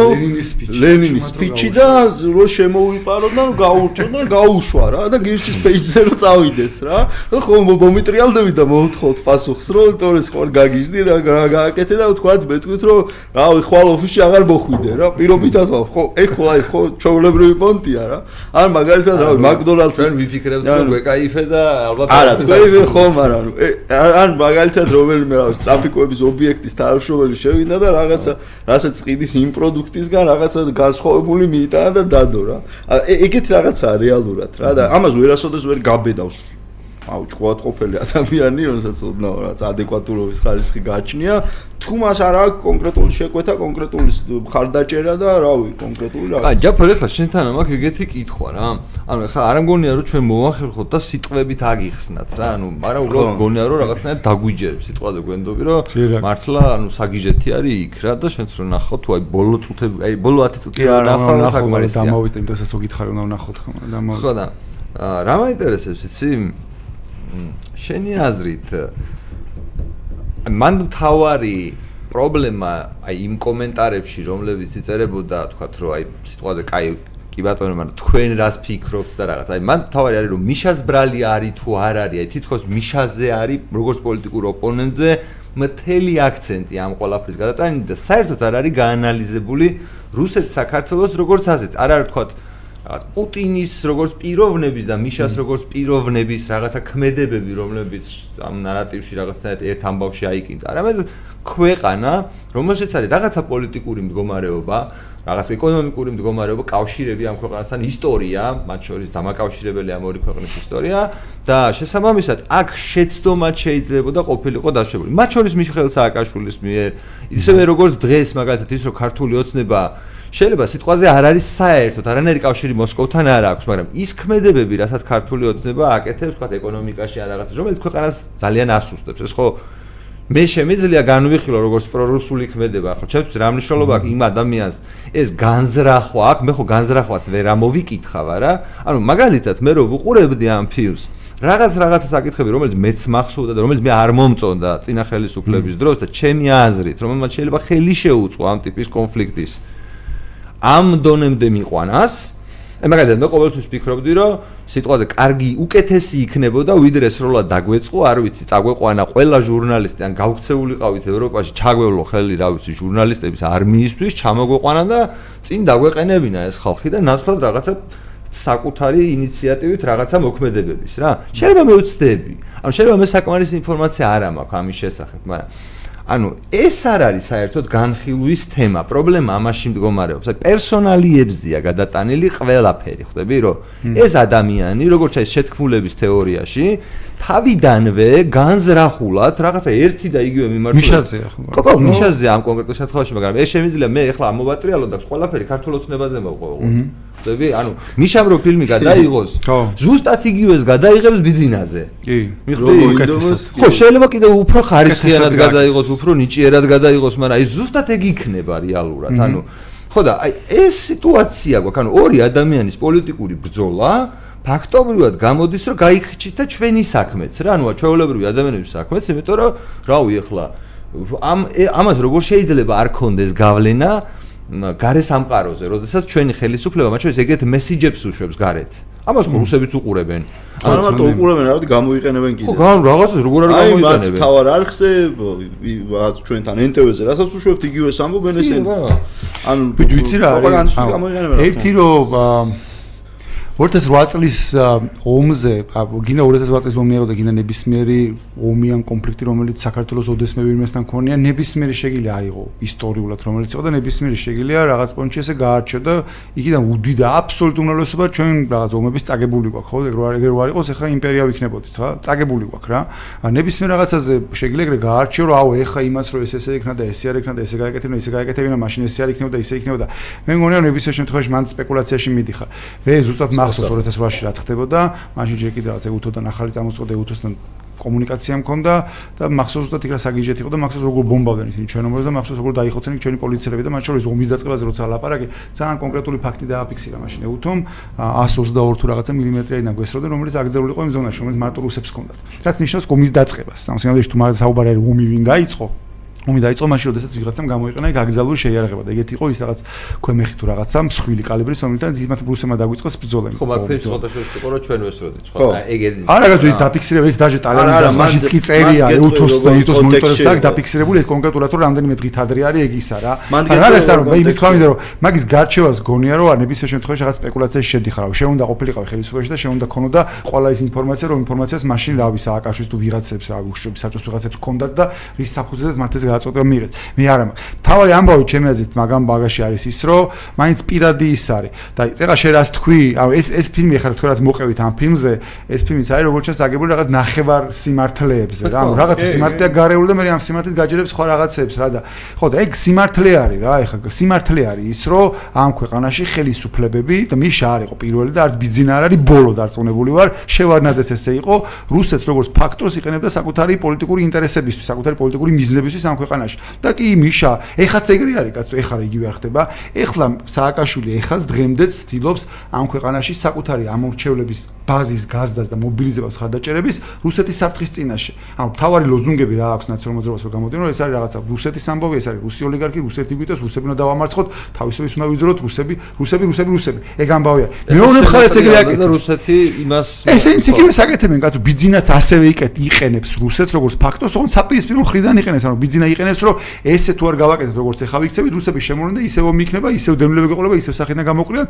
ლენინის სპიჩი. და რო შემოვიპარო და გაურჩო და გაუშვა რა და გირჩის პეიჯზე რო წავიდეს რა. და ხომ მომიტრიალდები და მოვთხოვთ პასუხს რომ თორეს ხوار გაგიჟდი რა რა გააკეთე და თქვათ მეთქვით რომ რავი ხვალ ოფისში აღარ მოხვიდე რა. პირობითად ვარ ხო ეგ ხო აი ხო ჩვეულებრივი პონტია რა. ან მაგალითად რავი მაკდონალდსის ჩვენ ვიფიქრებთ რომ გვეკაიფე და ალბათ არა თქვენ ხომ არა ან მაგალითად რომელიმე რა ტრაფიკოების ობიექტის თანამშრომელი შევიდა და რაღაცა რასაც ყიდის იმ პროდუქტისგან რაღაცა განსხვავებული მიიტანა და დადო რა. ეგეთ რაღაცაა რეალურად რა და ამას ვერასოდეს ვერ გაბედავს აუ ჭკვათ ყოფილი ადამიანი რომელსაც ოდნავ რაც ადეკვატურობის ხარისხი გააჩნია. თუ მას არ აქვს კონკრეტული შეკვეთა კონკრეტული ხარდაჭერა და რავი კონკრეტული რა. აი ჯაფერ ახლა შენთან მაქვს ეგეთი კითხვა რა. ანუ ახლა არ მგონია რომ ჩვენ მოვახერხოთ და სიტყვებით აგიხსნათ რა. ანუ მაგრამ უბრალოდ მგონია რომ რაღაცნაირად დაგვიჯერებს სიტყვაზე გვენდობი რომ მართლა ანუ საგიჟეთი არის იქ რა და შენც რო ნახო თუ აი ბოლო წუთები აი ბოლო 10 წუთი რა ნახო საკმარისია დამოვისტე იმ დასას უგითხარი უნდა ნახოთ ხო და ხო და რა მაინტერესებს იცი შენი აზრით მან თავარი პრობლემა აი იმ კომენტარებში რომლებიც იწერებოდა თქვათ რომ აი სიტყვაზე კაი კი ბატონო მაგრამ თქვენ რას ფიქრობთ და რაღაც. აი მან თავარი არის რომ მიშას ბრალი არის თუ არ არის. აი თითქოს მიშაზე არის როგორც პოლიტიკურ ოპონენტზე მთელი აქცენტი ამ ყოლაფრის გადატანილი და საერთოდ არ არის გაანალიზებული რუსეთ საქართველოს როგორც ასეც არ არის თქვათ რაღაც პუტინის როგორც პიროვნების და მიშას როგორც პიროვნების რაღაცა ქმედებები, რომლებიც ამ ნარატივში რაღაცნაირად ერთ ამბავში აიკინც. არამედ ქვეყანა, რომელშიც არის რაღაცა პოლიტიკური მდგომარეობა, რაღაც ეკონომიკური მდგომარეობა, კავშირები ამ ქვეყანასთან, ისტორია, მათ შორის დამაკავშირებელი ამ ორი ქვეყნის ისტორია და შესაბამისად აქ შეცდომა შეიძლება და ყოფილიყო დაშვებული. მათ შორის მიხეილ სააკაშვილის მიერ, ისევე როგორც დღეს მაგალითად ის რომ ქართული ოცნება შეიძლება სიტყვაზე არ არის საერთოდ არანაირი კავშირი მოსკოვთან არ აქვს, მაგრამ ის ქმედებები, რასაც ქართული ოცნება აკეთებს, თქვა ეკონომიკაში ან რაღაც, რომელიც ქვეყანას ძალიან ასუსტებს, ეს ხო მე შემიძლია განვიხილო როგორც პრორუსული ქმედება, ხო, ჩემთვის რა მნიშვნელობა აქვს იმ ადამიანს? ეს განზრახვა აქვს, მე ხო განზრახვას ვერ ამოვიკითხავ, არა? ანუ მაგალითად მე რო ვუყურებდი ამ ფილმს რაღაც რაღაცა საკითხები, რომელიც მეც მახსოვდა და რომელიც მე არ მომწონდა წინა ხელისუფლების დროს და ჩემი აზრით, რომ მათ შეიძლება ხელი შეუწყო ამ ტიპის კონფლიქტის ამ დონემდე მიყვანას მაგალითად მე ყოველთვის ვფიქრობდი რომ სიტყვაზე კარგი უკეთესი იქნებოდა ვიდრე სრულად დაგვეწყო არ ვიცი წაგვეყვანა ყველა ჟურნალისტი ან გავქცეულიყავით ევროპაში ჩაგვევლო ხელი რა ვიცი ჟურნალისტების არმიისთვის ჩამოგვეყვანა და წინ დაგვეყენებინა ეს ხალხი და ნაცვლად რაღაცა საკუთარი ინიციატივით რაღაცა მოქმედებების რა. შეიძლება მე ვცდები ანუ შეიძლება მე საკმარისი ინფორმაცია არ მაქვს ამის შესახებ მაგრამ ანუ ეს არ არის საერთოდ განხილვის თემა. პრობლემა ამაში მდგომარეობს. აი პერსონალიებზია გადატანილი ყველაფერი, ხვდები, რომ ეს ადამიანი, როგორც აი შეთქმულების თეორიაში, თავიდანვე განზრახულად რაღაცა ერთი და იგივე მიმართულებით. მიშაზეა ხო? ხო, ხო, მიშაზეა ამ კონკრეტულ შემთხვევაში, მაგრამ ეს შემიძლია მე ახლა ამოვატრიალო და ყველაფერი ქართულოცნებაზე მოვყო. ხვდები? ანუ მიშამ რო ფილმი გადაიღოს, ზუსტად იგივეს გადაიღებს ბიძინაზე. კი. მიხვდი? ხო, შეიძლება კიდევ უფრო ხარისხიანად გადაიღოს, უფრო ნიჭიერად გადაიღოს, მაგრამ აი ზუსტად ეგ იქნება რეალურად. ანუ ხო და აი ეს სიტუაცია გვაქვს, ანუ ორი ადამიანის პოლიტიკური ბრძოლა ფაქტობრივად გამოდის, რომ გაიქჩით და ჩვენი საქმეც რა, ანუ ჩვეულებრივი ადამიანების საქმეც, იმიტომ რომ რავი ახლა ამ ამას როგორ შეიძლება არ კონდეს გავლენა გარე სამყაროზე, როდესაც ჩვენი ხელისუფლება მათ შორის ეგეთ მესიჯებს უშვებს გარეთ. ამას რუსებიც უყურებენ. ანუ მარტო უყურებენ, რა ვიცი, გამოიყენებენ კიდე. ხო, გან რაღაცა როგორ არ გამოიყენებენ. აი, თავარ არხზე, რაღაც ჩვენთან NTV-ზე, რასაც უშვებთ იგივე სამბობენ ესენც. ანუ ვიცი რა არის. ერთი რომ 2008 წლის ომზე, გინდა 2008 წლის ომი იყო და გინდა ნებისმიერი ომი ან კონფლიქტი, რომელიც საქართველოს ოდესმე ვინმესთან ქონია, ნებისმიერი შეგილი აიღო ისტორიულად, რომელიც იყო და ნებისმიერი შეგილია რაღაც პონჩი ესე გაარჩიო და იქიდან უდიდა აბსოლუტურ უმრავლესობა ჩვენ რაღაც ომების წაგებული გვაქვს, ხო? ეგრე ეგრე არ იყოს, ეხლა იმპერია ვიქნებოდით, რა? წაგებული გვაქვს რა. ნებისმიერ რაღაცაზე შეგილი ეგრე გაარჩიო, რომ აუ ეხლა იმას რომ ეს ესე იქნა და ესე არ იქნა და ესე გააკეთებინა, ესე გააკეთებინა, მაშინ ესე არ იქნება და ისე იქნება და მე მგონია ნებისმიერ შემთხვევაში მან სპეკულაციაში მიდიხარ. მე ზუსტად ახსოვს 2008-ში რაც ხდებოდა, მაშინ ჯერ კიდევ რაღაც უთოდან ახალი წამოსწოდა უთოსთან კომუნიკაცია მქონდა და მახსოვს უბრალოდ იქ რა საგიჟეთი იყო და მახსოვს როგორ ბომბავდნენ ისინი ჩვენ ომებს და მახსოვს როგორ დაიხოცნენ ჩვენი პოლიციელები და მათ შორის ომის დაწყებაზე როცა ლაპარაკი ძალიან კონკრეტული ფაქტი დააფიქსირა მაშინ ეუთომ 122 თუ რაღაცა მილიმეტრიდან გვესროდნენ რომელიც აგზერული იყო იმ ზონაში რომელიც მარტო რუსებს ჰქონდათ. რაც ნიშნავს ომის დაწყებას. ამ სინამდვილეში თუ მაგას საუბარი არის ომი ვინ დაიწყო ომი დაიწყო მაშინ, როდესაც ვიღაცამ გამოიყენა იქ აგზალური შეიარაღება და ეგეთი იყო ის რაღაც ქვემეხი თუ რაღაცა მსხვილი კალიბრის, რომელთან ზიმათ ბრუსემა დაგვიწყეს ბრძოლები. ხო, მაგრამ ფერს ხოთაშორის იყო რომ ჩვენ ვესროდით, ხო? ეგეთი. არა, რაღაც ის დაფიქსირება ის დაჟე ტალენტი მაშინ კი წერია, უთოს და უთოს მონიტორებს აქ დაფიქსირებული ეს კონკრეტულად რომ რამდენიმე დღით ადრე არის ეგ ისა რა. რა ეს არა, მე იმის თქვა მინდა რომ მაგის გარჩევას გონია რომ არ ნებისმიერ შემთხვევაში რაღაც სპეკულაციაში შედიხარ, რომ შეუნდა ყოფილიყავი ხელისუფლებაში და შეუნდა ქონოდა ყველა ის ინფორმაცია, რომ ინფორმაციას მაშინ რავი სააკაშვის თუ ვიღაცებს რა გუშტები საჭოს ვიღაცებს ქონდათ და რის საფუძველზე მათ ეს გადაწყვეტა მიიღეთ. მე არა მაქვს. თავი ამბავი ჩემი აზრით მაგამ ბაგაში არის ის, რომ მაინც პირადი ის არის. და ეხლა შენ რას თქვი? ანუ ეს ეს ფილმი ახლა თუ რაც მოყევით ამ ფილმზე, ეს ფილმიც არის როგორც ჩანს აგებული რაღაც ნახევარ სიმართლეებზე რა. ანუ რაღაც სიმართლეა გარეული და მე ამ სიმართლით გაჯერებს სხვა რაღაცებს რა და ხო და ეგ სიმართლე არის რა. ეხლა სიმართლე არის ის, რომ ამ ქვეყანაში ხელისუფლებები და მიშა არ იყო პირველი და არც ბიძინა არ არის ბოლო დარწმუნებული ვარ, შევარნაძეც ესე იყო, რუსეთს როგორც ფაქტორს იყენებდა საკუთარი პოლიტიკური ინტერესებისთვის, საკუთარი პოლიტიკური მიზნებისთვის ამ ქვეყანაში. და კი მიშა, ეხაც ეგრე არის კაცო, ეხლა იგივე არ ხდება. ეხლა სააკაშვილი ეხაც დღემდეც ცდილობს ამ ქვეყანაში საკუთარი ამორჩევლების ბაზის გაზდას და მობილიზებას ხარდაჭერების რუსეთის საფრთხის წინაშე. ანუ თავარი ლოზუნგები რა აქვს ნაციონალურ მოძრაობას რომ გამოდიან, ეს არის რაღაცა რუსეთის ამბავი, ეს არის რუსი ოლიგარქი, რუსეთი გვიტოს, რუსები უნდა დავამარცხოთ, თავისუფლების უნდა ვიძროთ, რუსები, რუსები, რუსები, რუსები. ეგ ამბავია. მეორე მხარეც ეგრე აკეთებს. რუსეთი იმას ესენც იგივე საკეთებენ, კაცო, ბიძინაც ასევე იკეთ იყენებს რუსეთს როგორც ფაქტოს, ოღონდ საპირისპირო მხრიდან იყენებს, ანუ ბიძინა იყენებს, რომ ესე თუ არ გავაკეთებ როგორც ეხა ვიქცევით, რუსები შემოვლენ და ისევ მიქნება, ისევ დემლები გეყოლება, ისევ სახიდან გამოყრია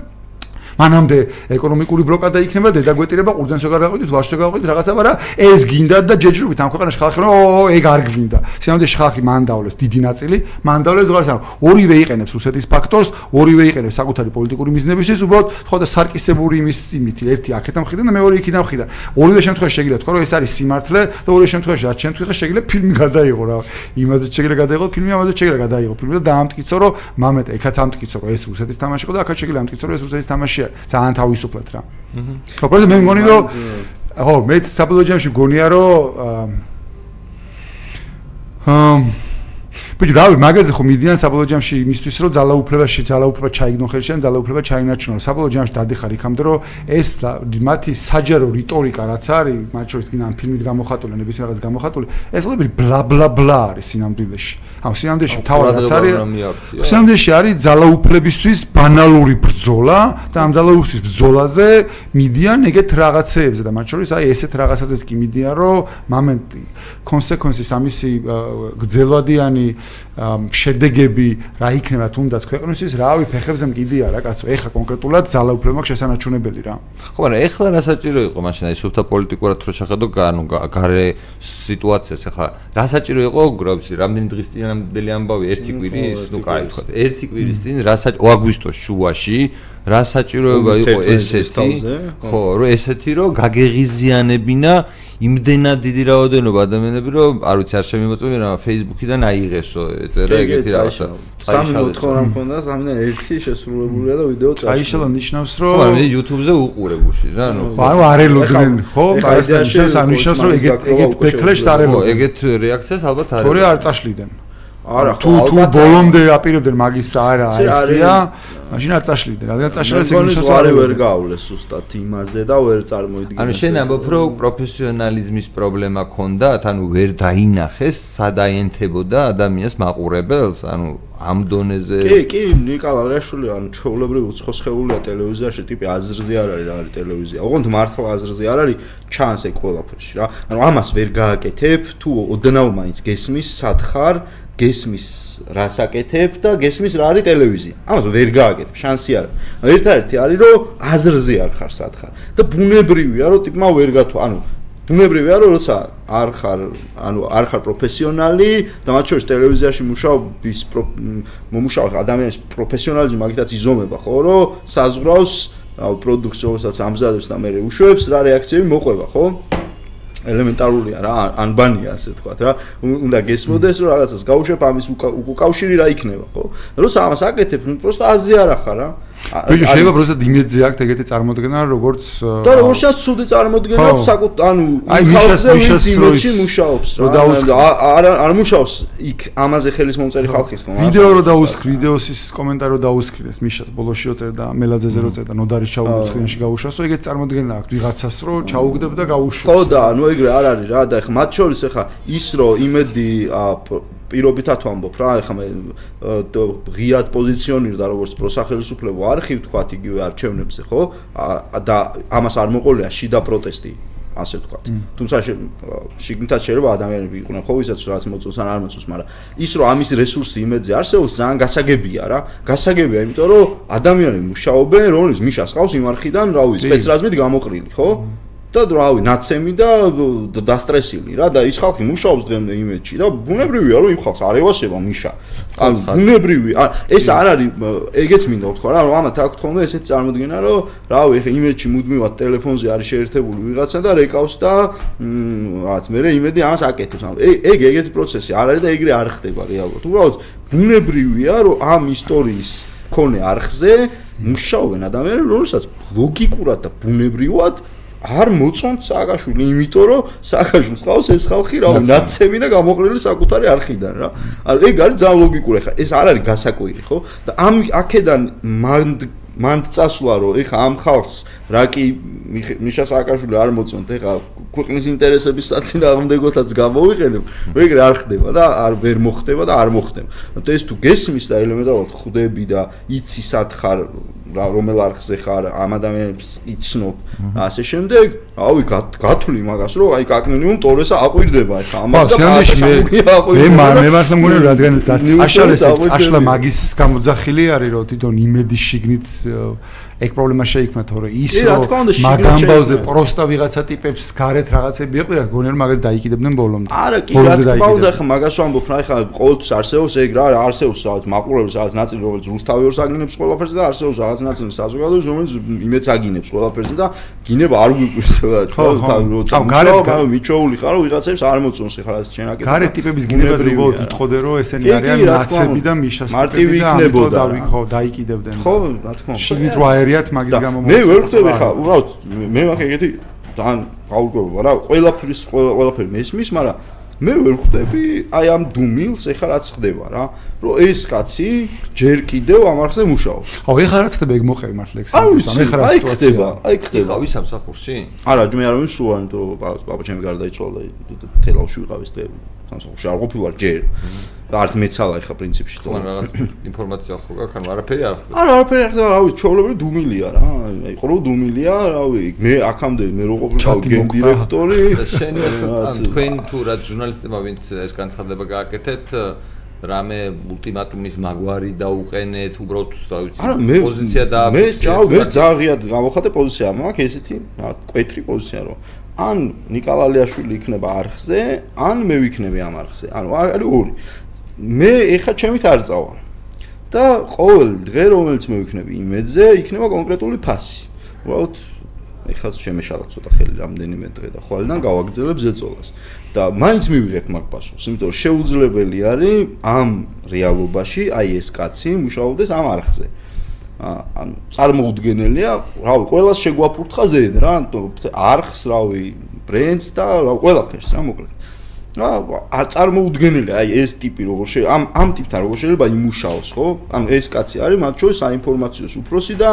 მანამდე ეკონომიკური ბლოკადა იქნება დედაგვეტირება ყურძენს ვერ გაყვიდით ვაშს ვერ გაყვიდით რაღაცა მაგრამ ეს გინდა და ჯეჯრობით ამ ქვეყანაში ხალხი რომ ეგ არ გვინდა სინამდვილეში ხალხი მანდავლებს დიდი ნაწილი მანდავლებს ზღარს ანუ ორივე იყენებს რუსეთის ფაქტორს ორივე იყენებს საკუთარი პოლიტიკური მიზნებისთვის უბრალოდ ხო და სარკისებური იმის იმით ერთი აქეთან მხრიდან და მეორე იქიდან მხრიდან ორივე შემთხვევაში შეგიძლია თქვა რომ ეს არის სიმართლე და ორივე შემთხვევაში რაც შემთხვევაში შეგიძლია ფილმი გადაიღო რა. იმაზე შეგიძლია გადაიღო ფილმი ამაზე შეგიძლია გადაიღო ფილმი და დაამტკიცო რომ მამეთ ეხაც ამტკიცო რომ ეს რუსეთის თამაში იყო და აქაც შეგიძლია ამტკიცო რომ ეს რუსეთის თამაშია ძალიან თავისუფლად რა. აჰა. პროპოზი მე მგონი რომ ხო, მე საბოლოო ჯამში გონია რომ აა ბიჭი რავი მაგაზე ხო მიდიან საბოლოო ჯამში იმისთვის რომ ძალაუფლებაში ძალაუფლება ჩაიგდონ ხელში ან ძალაუფლება ჩაინარჩუნონ საბოლოო ჯამში დადიხარ იქამდე რომ ეს მათი საჯარო რიტორიკა რაც არის მათ შორის გინდა ამ ფილმით გამოხატული ნებისმიერ რაღაც გამოხატული ეს ყველაფერი ბლა ბლა ბლა არის სინამდვილეში ანუ სინამდვილეში თავად რაც არის სინამდვილეში არის ძალაუფლებისთვის ბანალური ბრძოლა და ამ ძალაუფლების ბრძოლაზე მიდიან ეგეთ რაღაცეებზე და მათ შორის აი ესეთ რაღაცაზეც კი მიდიან რომ მომენტი კონსეკვენსის ამისი გძელვადიანი შედეგები რა იქნება თუნდაც ქვეყნისთვის, რავი, ფეხებზე მკიდია რა კაცო, ეხა კონკრეტულად ძალაუფლება შესანარჩუნებელი რა. ხო, მაგრამ ეხლა რა საჭირო იყო მაშინ აი სუფთა პოლიტიკურად რო შეხედო, ანუ გარე სიტუაციას ეხლა რა საჭირო იყო, გროვსი, რამდენი დღის წინამდელი ამბავი, ერთი კვირის, ნუ კაი ხო, ერთი კვირის წინ რა საჭირო აგვისტოს შუაში რა საჭიროება იყო ესეთი? ხო. რომ ესეთი რომ გაგეღიზიანებინა იმდენად დიდი რაოდენობა. ადამიანები რომ არ ვიცი არ შემიმოწმები რა Facebook-იდან აიღესო ეწერა ეგეთი რაღაცა. სამი მოთხოვნა მქონდა სამიდან ერთი შესრულებულია და ვიდეო წაიშალა. აიშალა ნიშნავს რომ ხო მე YouTube-ზე უყურებუში რა ნუ ანუ არ ელოდნენ ხო ეს ნიშნავს ამ ნიშნავს რომ ეგეთ ეგეთ ბეკლეშს არ ელოდნენ. ეგეთ რეაქციას ალბათ არ თორე არ წაშლიდან არა თუ თუ ბოლომდე აპირებდნენ მაგის არა ესია მაშინ არ წაშლიდნენ რადგან წაშლეს ეგ ნიშნავს არ ვერ გაავლეს უბრალოდ იმაზე და ვერ წარმოიდგინე ანუ შენ ამბობ რომ პროფესიონალიზმის პრობლემა ქონდათ ანუ ვერ დაინახეს სადაენთებოდა ადამიანს მაყურებელს ანუ ამ დონეზე? კი კი ნიკალა ლეშვილი ანუ ჩაოლებრივი უცხოსხეულია ტელევიზიაში ტიპი აზრზე არ არის რა არის ტელევიზია. ოღონდ მართლა აზრზე არ არის ჩანს ეგ ყველაფერში რა. ანუ ამას ვერ გააკეთებ თუ ოდნავ მაინც გესმის სათხარ გესმის რას აკეთებ და გესმის რა არის ტელევიზია. ამას ვერ გააკეთებ, შანსი არ არის. ერთ-ერთი არის რომ აზრზე არ ხარ სათხარ და ბუნებრივია რომ ტიპმა ვერ გათვა, ანუ ბუნებრივია რომ როცა არ ხარ, ანუ არ ხარ პროფესიონალი და მათ შორის ტელევიზიაში მუშაობის მომუშავე ადამიანის პროფესიონალიზმი მაგითაც იზომება, ხო, რომ საზღვრავს რა პროდუქცია, რომელსაც ამზადებს და მე უშვებს რა რეაქციები მოყვება, ხო? ელემენტარულია რა ანბანია ასე ვთქვათ რა. უნდა გესმოდეს რომ რაღაცას გაუშვებ ამის უკავშირი რა იქნება ხო? როცა ამას აკეთებ ნუ პროსტა აზია რა ხარ რა ბიჭო შეიძლება პროსტა იმედზე აქვს ეგეთი წარმოდგენა როგორც და როგორ შეიძლება სუდი წარმოდგენა აქვს საკუთ ანუ ხალხზე იმედში მუშაობს რა არ არ მუშაობს იქ ამაზე ხელის მომწერი ხალხის ხო ვიდეო რო დაუსკრი ვიდეოსის კომენტარი რო დაუსკრეს მიშას ბოლოში რო წერდა მელაძეზე რო წერდა ნოდარის ჩაუგდრინში გაუშვასო ეგეთ წარმოდგენა აქვს ვიღაცას რო ჩაუგდებ და გაუშვას ხო და ანუ ეგრე არ არის რა და ეხა მათ შორის ეხა ის რო იმედი პირობითად ვამბობ რა, ეხლა მე ღიად პოზიციონირდა როგორც პროსახელისუფლებო არქივ თქვათ იგივე არჩევნებზე, ხო? და ამას არ მოყოლია შიდა პროტესტი ასე ვთქვათ. თუმცა შიგნითაც შეიძლება ადამიანები იყვნენ ხო ვისაც რაც მოწონს ან არ მოწონს, მაგრამ ის რომ ამის რესურსი იმედზე არსებობს, ძალიან გასაგებია რა. გასაგებია, იმიტომ რომ ადამიანები მუშაობენ, რომლის მიშას ყავს იმ არხიდან, რა ვიცი, სპეცრაზმით გამოყრილი, ხო? და რავი, ნაცემი და დასტრესილი რა და ის ხალხი მუშაობს დღემდე იმედში და ბუნებრივია რომ იმ ხალხს არ ევასება მიშა. ან ბუნებრივი, ან ეს არ არის ეგეც მინდა ვთქვა რა, რომ ამათ აქ თქონდა ესეთი წარმოდგენა რომ რავი, ეხა იმედში მუდმივად ტელეფონზე არის შეერთებული ვიღაცა და რეკავს და რაღაც მე იმედი ამას აკეთებს. ეგ ეგეც პროცესი არ არის და ეგრე არ ხდება რეალურად. უბრალოდ ბუნებრივია რომ ამ ისტორიის კონე არხზე მუშაობენ ადამიანები, რომელსაც ლოგიკურად და ბუნებრივად არ მოწონთ სააკაშვილი, იმიტომ რომ სააკაშვილს ყავს ეს ხალხი რა, ნაცემი და გამოყრილი საკუთარი არხიდან რა. ანუ ეგ არის ძალიან ლოგიკური ხა. ეს არ არის გასაკვირი, ხო? და ამ აქედან მანდ მანდ წასვლა რომ ეხა ამ ხალხს რა კი მიშა სააკაშვილი არ მოწონთ, ეხა ქვეყნის ინტერესების საწინააღმდეგოთაც გამოვიყენებ, ეგრე არ ხდება და არ ვერ მოხდება და არ მოხდება. ანუ ეს თუ გესმის და ელემენტარულად ხვდები და იცი სათხარ რა რომელ არხზე ხარ ამ ადამიანებს იცნობ. და ასე შემდეგ რავი გათვლი მაგას რომ აი კაკნინიუმ ტორესა აყვირდება ხა ამას და მე მე მას მგონი რადგან აშალეს აშლა მაგის გამოძახილი არის რომ თვითონ იმედის შიგნით ეგ პრობლემა შეიქმნა თორე ის რომ მაგამბავზე პროსტა ვიღაცა ტიპებს გარეთ რაღაცები ეყვირა გონერ მაგას დაიკიდებდნენ ბოლომდე. არა კი რა თქმა უნდა ხა მაგას ვამბობ რა ხა ყოველთვის არსებობს ეგ რა არსებობს რაღაც მაყურებელს რაღაც ნაწილი რომელიც რუსთავი ორს აგინებს ყველაფერზე და არსებობს რაღაც ნაწილი საზოგადოების რომელიც იმედს აგინებს ყველაფერზე და გინება არ გვიყვირს რა თქმა უნდა ხო. გარეთ გა მიჩოული ხარ რომ ვიღაცებს არ მოწონს ხა რაც შენ აკეთებ გარეთ ტიპების გინებაზე უბრალოდ ითხოვდე რომ ესენი არიან ნაცები და მიშას ტიპები და ამიტომ დავიქო დაიკიდებდნენ ხო რა თქმა უნდა. შიგნით რა ერიათ მაგის გამო მე ვერ ხვდები ხა უბრალოდ მე მაგ ეგეთი ძალიან გაურკვევება რა ყველაფრის ყველაფერი მესმის მაგრამ მე ვერ ხვდები აი ამ დუმილს ეხლა რაც ხდება რა რომ ეს კაცი ჯერ კიდევ ამ არხზე მუშაობს. აუ ეხლა რაც ხდება ეგ მოხევი მართლა ეგ სამს ეხლა რა სიტუაცია. აი ხდება. ავი სამსახურში არა მე არ ვიცი სულ ანუ პაპა ჩემი გარდაიცვალა თელავში ვიყავ ეს სამსახურში არ ყოფილა ჯერ არც მეცალა ეხა პრინციპში თქო რაღაც ინფორმაცია ხო გაქვს? ანუ არაფერი არ ხდება? არა არაფერი არ ხდება რა ვიცი ჩაოლებრი დუმილია რა აი ყრო დუმილია რა ვიცი მე აქამდე მე რო ყოფილიყავ გენ დირექტორი შენი ან თქვენ თუ რა ჟურნალისტებმა ვინც ეს განცხადება გააკეთეთ რამე ულტიმატუმის მაგვარი დაუყენეთ უბრალოდ რა ვიცი პოზიცია და მე ჩაო მე ზაღიად გამოხატე პოზიცია მაქვს ესეთი კვეთრი პოზიცია რომ ან ნიკალალიაშვილი იქნება არხზე ან მე ვიქნები ამ არხზე. ანუ არის ორი მე ეხა ჩემით არ წავა. და ყოველ დღე რომელიც მე ვიქნები იმედზე, იქნება კონკრეტული ფასი. უბრალოდ ეხა შემეშალა ცოტა ხელი რამდენიმე დღე და ხვალიდან გავაგრძელებ ზეწოლას. და მაინც მივიღებ მაგ პასუხს, იმიტომ რომ შეუძლებელი არის ამ რეალობაში აი ეს კაცი მუშაობდეს ამ არხზე. ან წარმოუდგენელია, რავი, ყოველას შეგვაფურთხა ზედ რა, არხს, რავი, ბრენდს და რა ყველაფერს რა მოკლედ. რა არ წარმოუდგენელია აი ეს ტიპი როგორ შე ამ ამ ტიპთან როგორ შეიძლება იმუშაოს ხო? ან ეს კაცი არის მათ შორის საინფორმაციო უფროსი და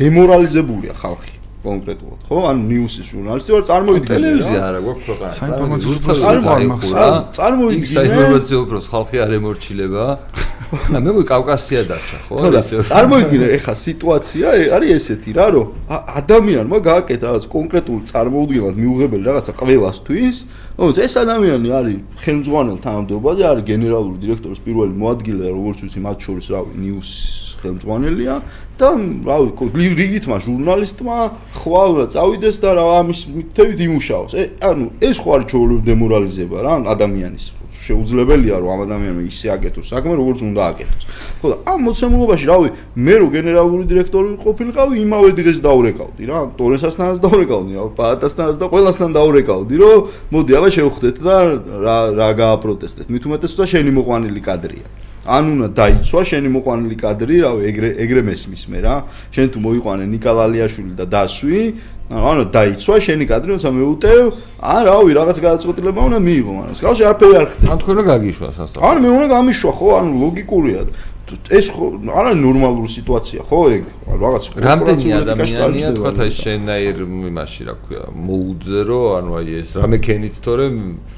დემორალიზებულია ხალხი კონკრეტულად ხო? ან ნიუსის ჟურნალისტი ვარ წარმოიდგინე ტელევიზია არა გვაქვს ქვეყანა საინფორმაციო უფროსი არ მახსოვს წარმოიდგინე საინფორმაციო უფროს ხალხი არ ემორჩილება და მე მე კავკასია დარჩა ხო? წარმოიდგინე ეხა სიტუაცია არის ესეთი რა რომ ადამიანმა გააკეთა რაღაც კონკრეტულ წარმოუდგენლად მიუღებელი რაღაცა ყველასთვის. ო ეს ადამიანი არის ხელმძღვანელ თანამდებობაზე არის გენერალური დირექტორის პირველი მოადგილე როგორც ვიცი მათ შორის რავი ნიუს ხელმძღვანელია და რავი რიგითმა ჟურნალისტმა ხვალ წავიდეს და რა ამის მითებით იმუშაოს ანუ ეს ხო არის ჩაოლებ დემორალიზება რა ადამიანის შეუძლებელია რომ ამ ადამიანმა ისე აკეთოს საქმე როგორც უნდა აკეთოს. ხო და ამ მოცემულობაში რავი მე რო გენერალური დირექტორი ყოფილიყავი იმავე დღეს დაურეკავდი რა ტორესასთანაც დაურეკავდი რა პაატასთანაც და ყველასთან დაურეკავდი რომ მოდი აბა შევხვდეთ და რა რა გააპროტესტეთ მით უმეტესობა შენი მოყვანილი კადრია. ან უნდა დაიცვა შენი მოყვანილი კადრი, რავი, ეგრე ეგრე მესმის მე რა. შენ თუ მოიყვანე ნიკალალიაშვილი და დასვი, ანუ დაიცვა შენი კადრი, როცა მეუტევ, ან რავი, რაღაც გადაწყვეტილება უნდა მიიღო, მაგრამ სკავში არაფერი არ ხდება. ან თქვენ რა გაგიშვა სასწავლო? ან მე უნდა გამიშვა, ხო, ანუ ლოგიკურია. ეს ხო არა ნორმალური სიტუაცია ხო ეგ? რაღაც რამდენი ადამიანია თქვა ეს შენაირ იმაში რა ქვია მოუძე რო ანუ აი ეს რამე ქენით თორე?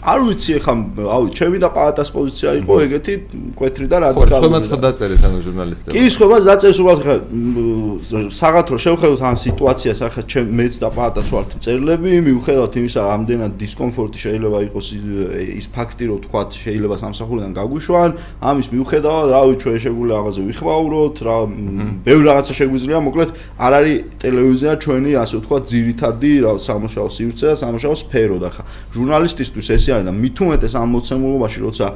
არ ვიცი ხა აუ ჩემი და პაატას პოზიცია იყო ეგეთი კვეთრი და რადიკალური ხო ხო დაწერეთ ანუ ჟურნალისტები? კი ხო მას დაწერეს უბრალოდ ხა საღათრო შევხედოთ ამ სიტუაციას ახლა ჩემ მეც და პაატას ვართ წერლები მიუხედავად იმისა რამდენად დისკომფორტი შეიძლება იყოს ის ფაქტი რომ თქვა შეიძლება სამსახურიდან გაგვიშვან ამის მიუხედავად რავი ჩვენ შეგვიძლია ამაზე ვიხმაუროთ რა ბევრი რაღაცა შეგვიძლია მოკლედ არ არის ტელევიზია ჩვენი ასე ვთქვათ ძირითადი რა სამუშაო სივრცე და სამუშაო სფერო და ხა. ჟურნალისტისთვის ეს არის და მით უმეტეს ამ მოცემულობაში როცა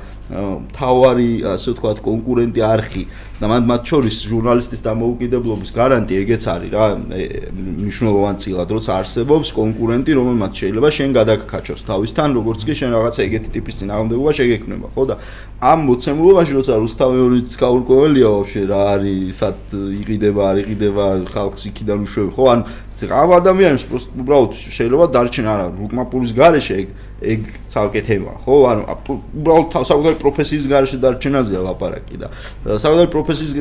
თავარი ასე ვთქვათ კონკურენტი არხი და მათ მათ შორის ჟურნალისტის დამოუკიდებლობის გარანტი ეგეც არის რა მნიშვნელოვანი წილად როცა არსებობს კონკურენტი რომელმაც შეიძლება შენ გადაგკაჩოს თავისთან როგორც კი შენ რაღაცა ეგეთი ტიპის წინააღმდეგობა შეგექმნება ხო და ამ მოცემულობაში როცა რუსთავეორიც გაურკვეველია ვაფშე რა არის სად იყიდება არ იყიდება ხალხს იქიდან უშვებ ხო ან ამ ადამიანებს უბრალოდ შეიძლება დარჩენ არა რუკმაპურის გარეშე ეგ ეგ ცალკე თემა ხო? ანუ უბრალოდ საკუთარი პროფესიის გარეშე დარჩენაზეა ლაპარაკი და საკუთარი პროფესიის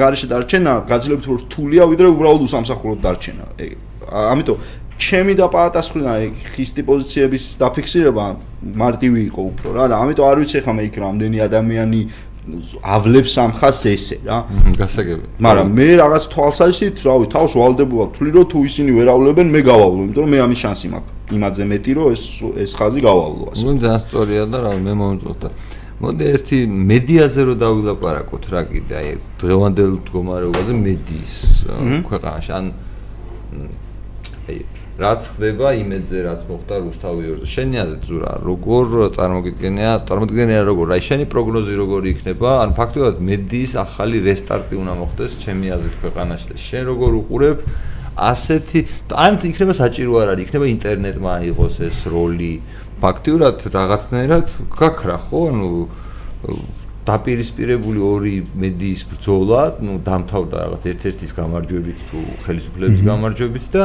გარეშე დარჩენა გაძლიერებით უფრო რთულია ვიდრე უბრალოდ უსამსახუროდ დარჩენა. ეგ ამიტომ ჩემი და პაატასხვრინა ეგ ხისტი პოზიციების დაფიქსირება მარტივი იყო უფრო რა და ამიტომ არ ვიცი ხა მე იქ რამდენი ადამიანი ავლებს ამ ხას ესე რა. გასაგები მაგრამ მე რაღაც თვალსაზრისით რავი თავს ვალდებულად თვლი რომ თუ ისინი ვერ ავლებენ მე გავავლო იმიტომ რომ მე ამის შანსი მაქვს. იმაზე მეტი რომ ეს ეს ხაზი გავავლო ასე. ნუ ძალიან სწორია და რავი მე მომწონდა მოდი ერთი მედიაზე რო დავილაპარაკოთ რა კიდე აი დღევანდელ მდგომარეობაზე მედიის ქვეყანაში ან აი რაც ხდება იმედზე რაც მოხდა რუსთავი ორზე. შენი აზრით ზურა როგორ წარმოგიდგენია წარმოგიდგენია როგორ? აი შენი პროგნოზი როგორი იქნება? ან ფაქტობრივად მედიის ახალი რესტარტი უნდა მოხდეს? ჩემი აზრით ქვეყანაში. და შენ როგორ უყურებ? ასეთი ან იქნება საჭირო არ არის იქნება ინტერნეტმა აიღოს ეს როლი. ფაქტობრივად რაღაცნაირად გაქრა ხო? ანუ დაპირისპირებული ორი მედიის ბრძოლა, ну, დამთავრდა რაღაც ერთ-ერთის გამარჯვებით თუ ხელისუფლების გამარჯვებით და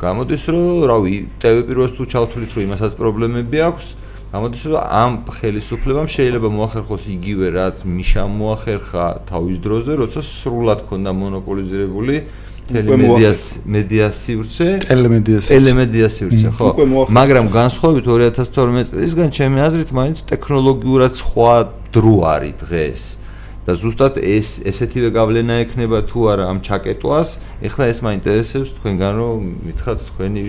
გამოდის რომ რავი პირველს თუ ჩავთვლით რომ იმასაც პრობლემები აქვს გამოდის რომ ამ ხელისუფლებამ შეიძლება მოახერხოს იგივე რაც მიშამ მოახერხა თავის დროზე როცა სრულად ქონდა მონოპოლიზირებული ტელემედიას მედიასივრცე ტელემედიას ტელემედიასივრცე ხო. მაგრამ განსხვავებით 2012 წლისგან ჩემი აზრით მაინც ტექნოლოგიურად სხვა დრო არის დღეს და ზუსტად ეს ესეთივე გავლენა ექნება თუ არა ამ ჩაკეტვას ეხლა ეს მაინტერესებს თქვენგან რომ მითხრათ თქვენი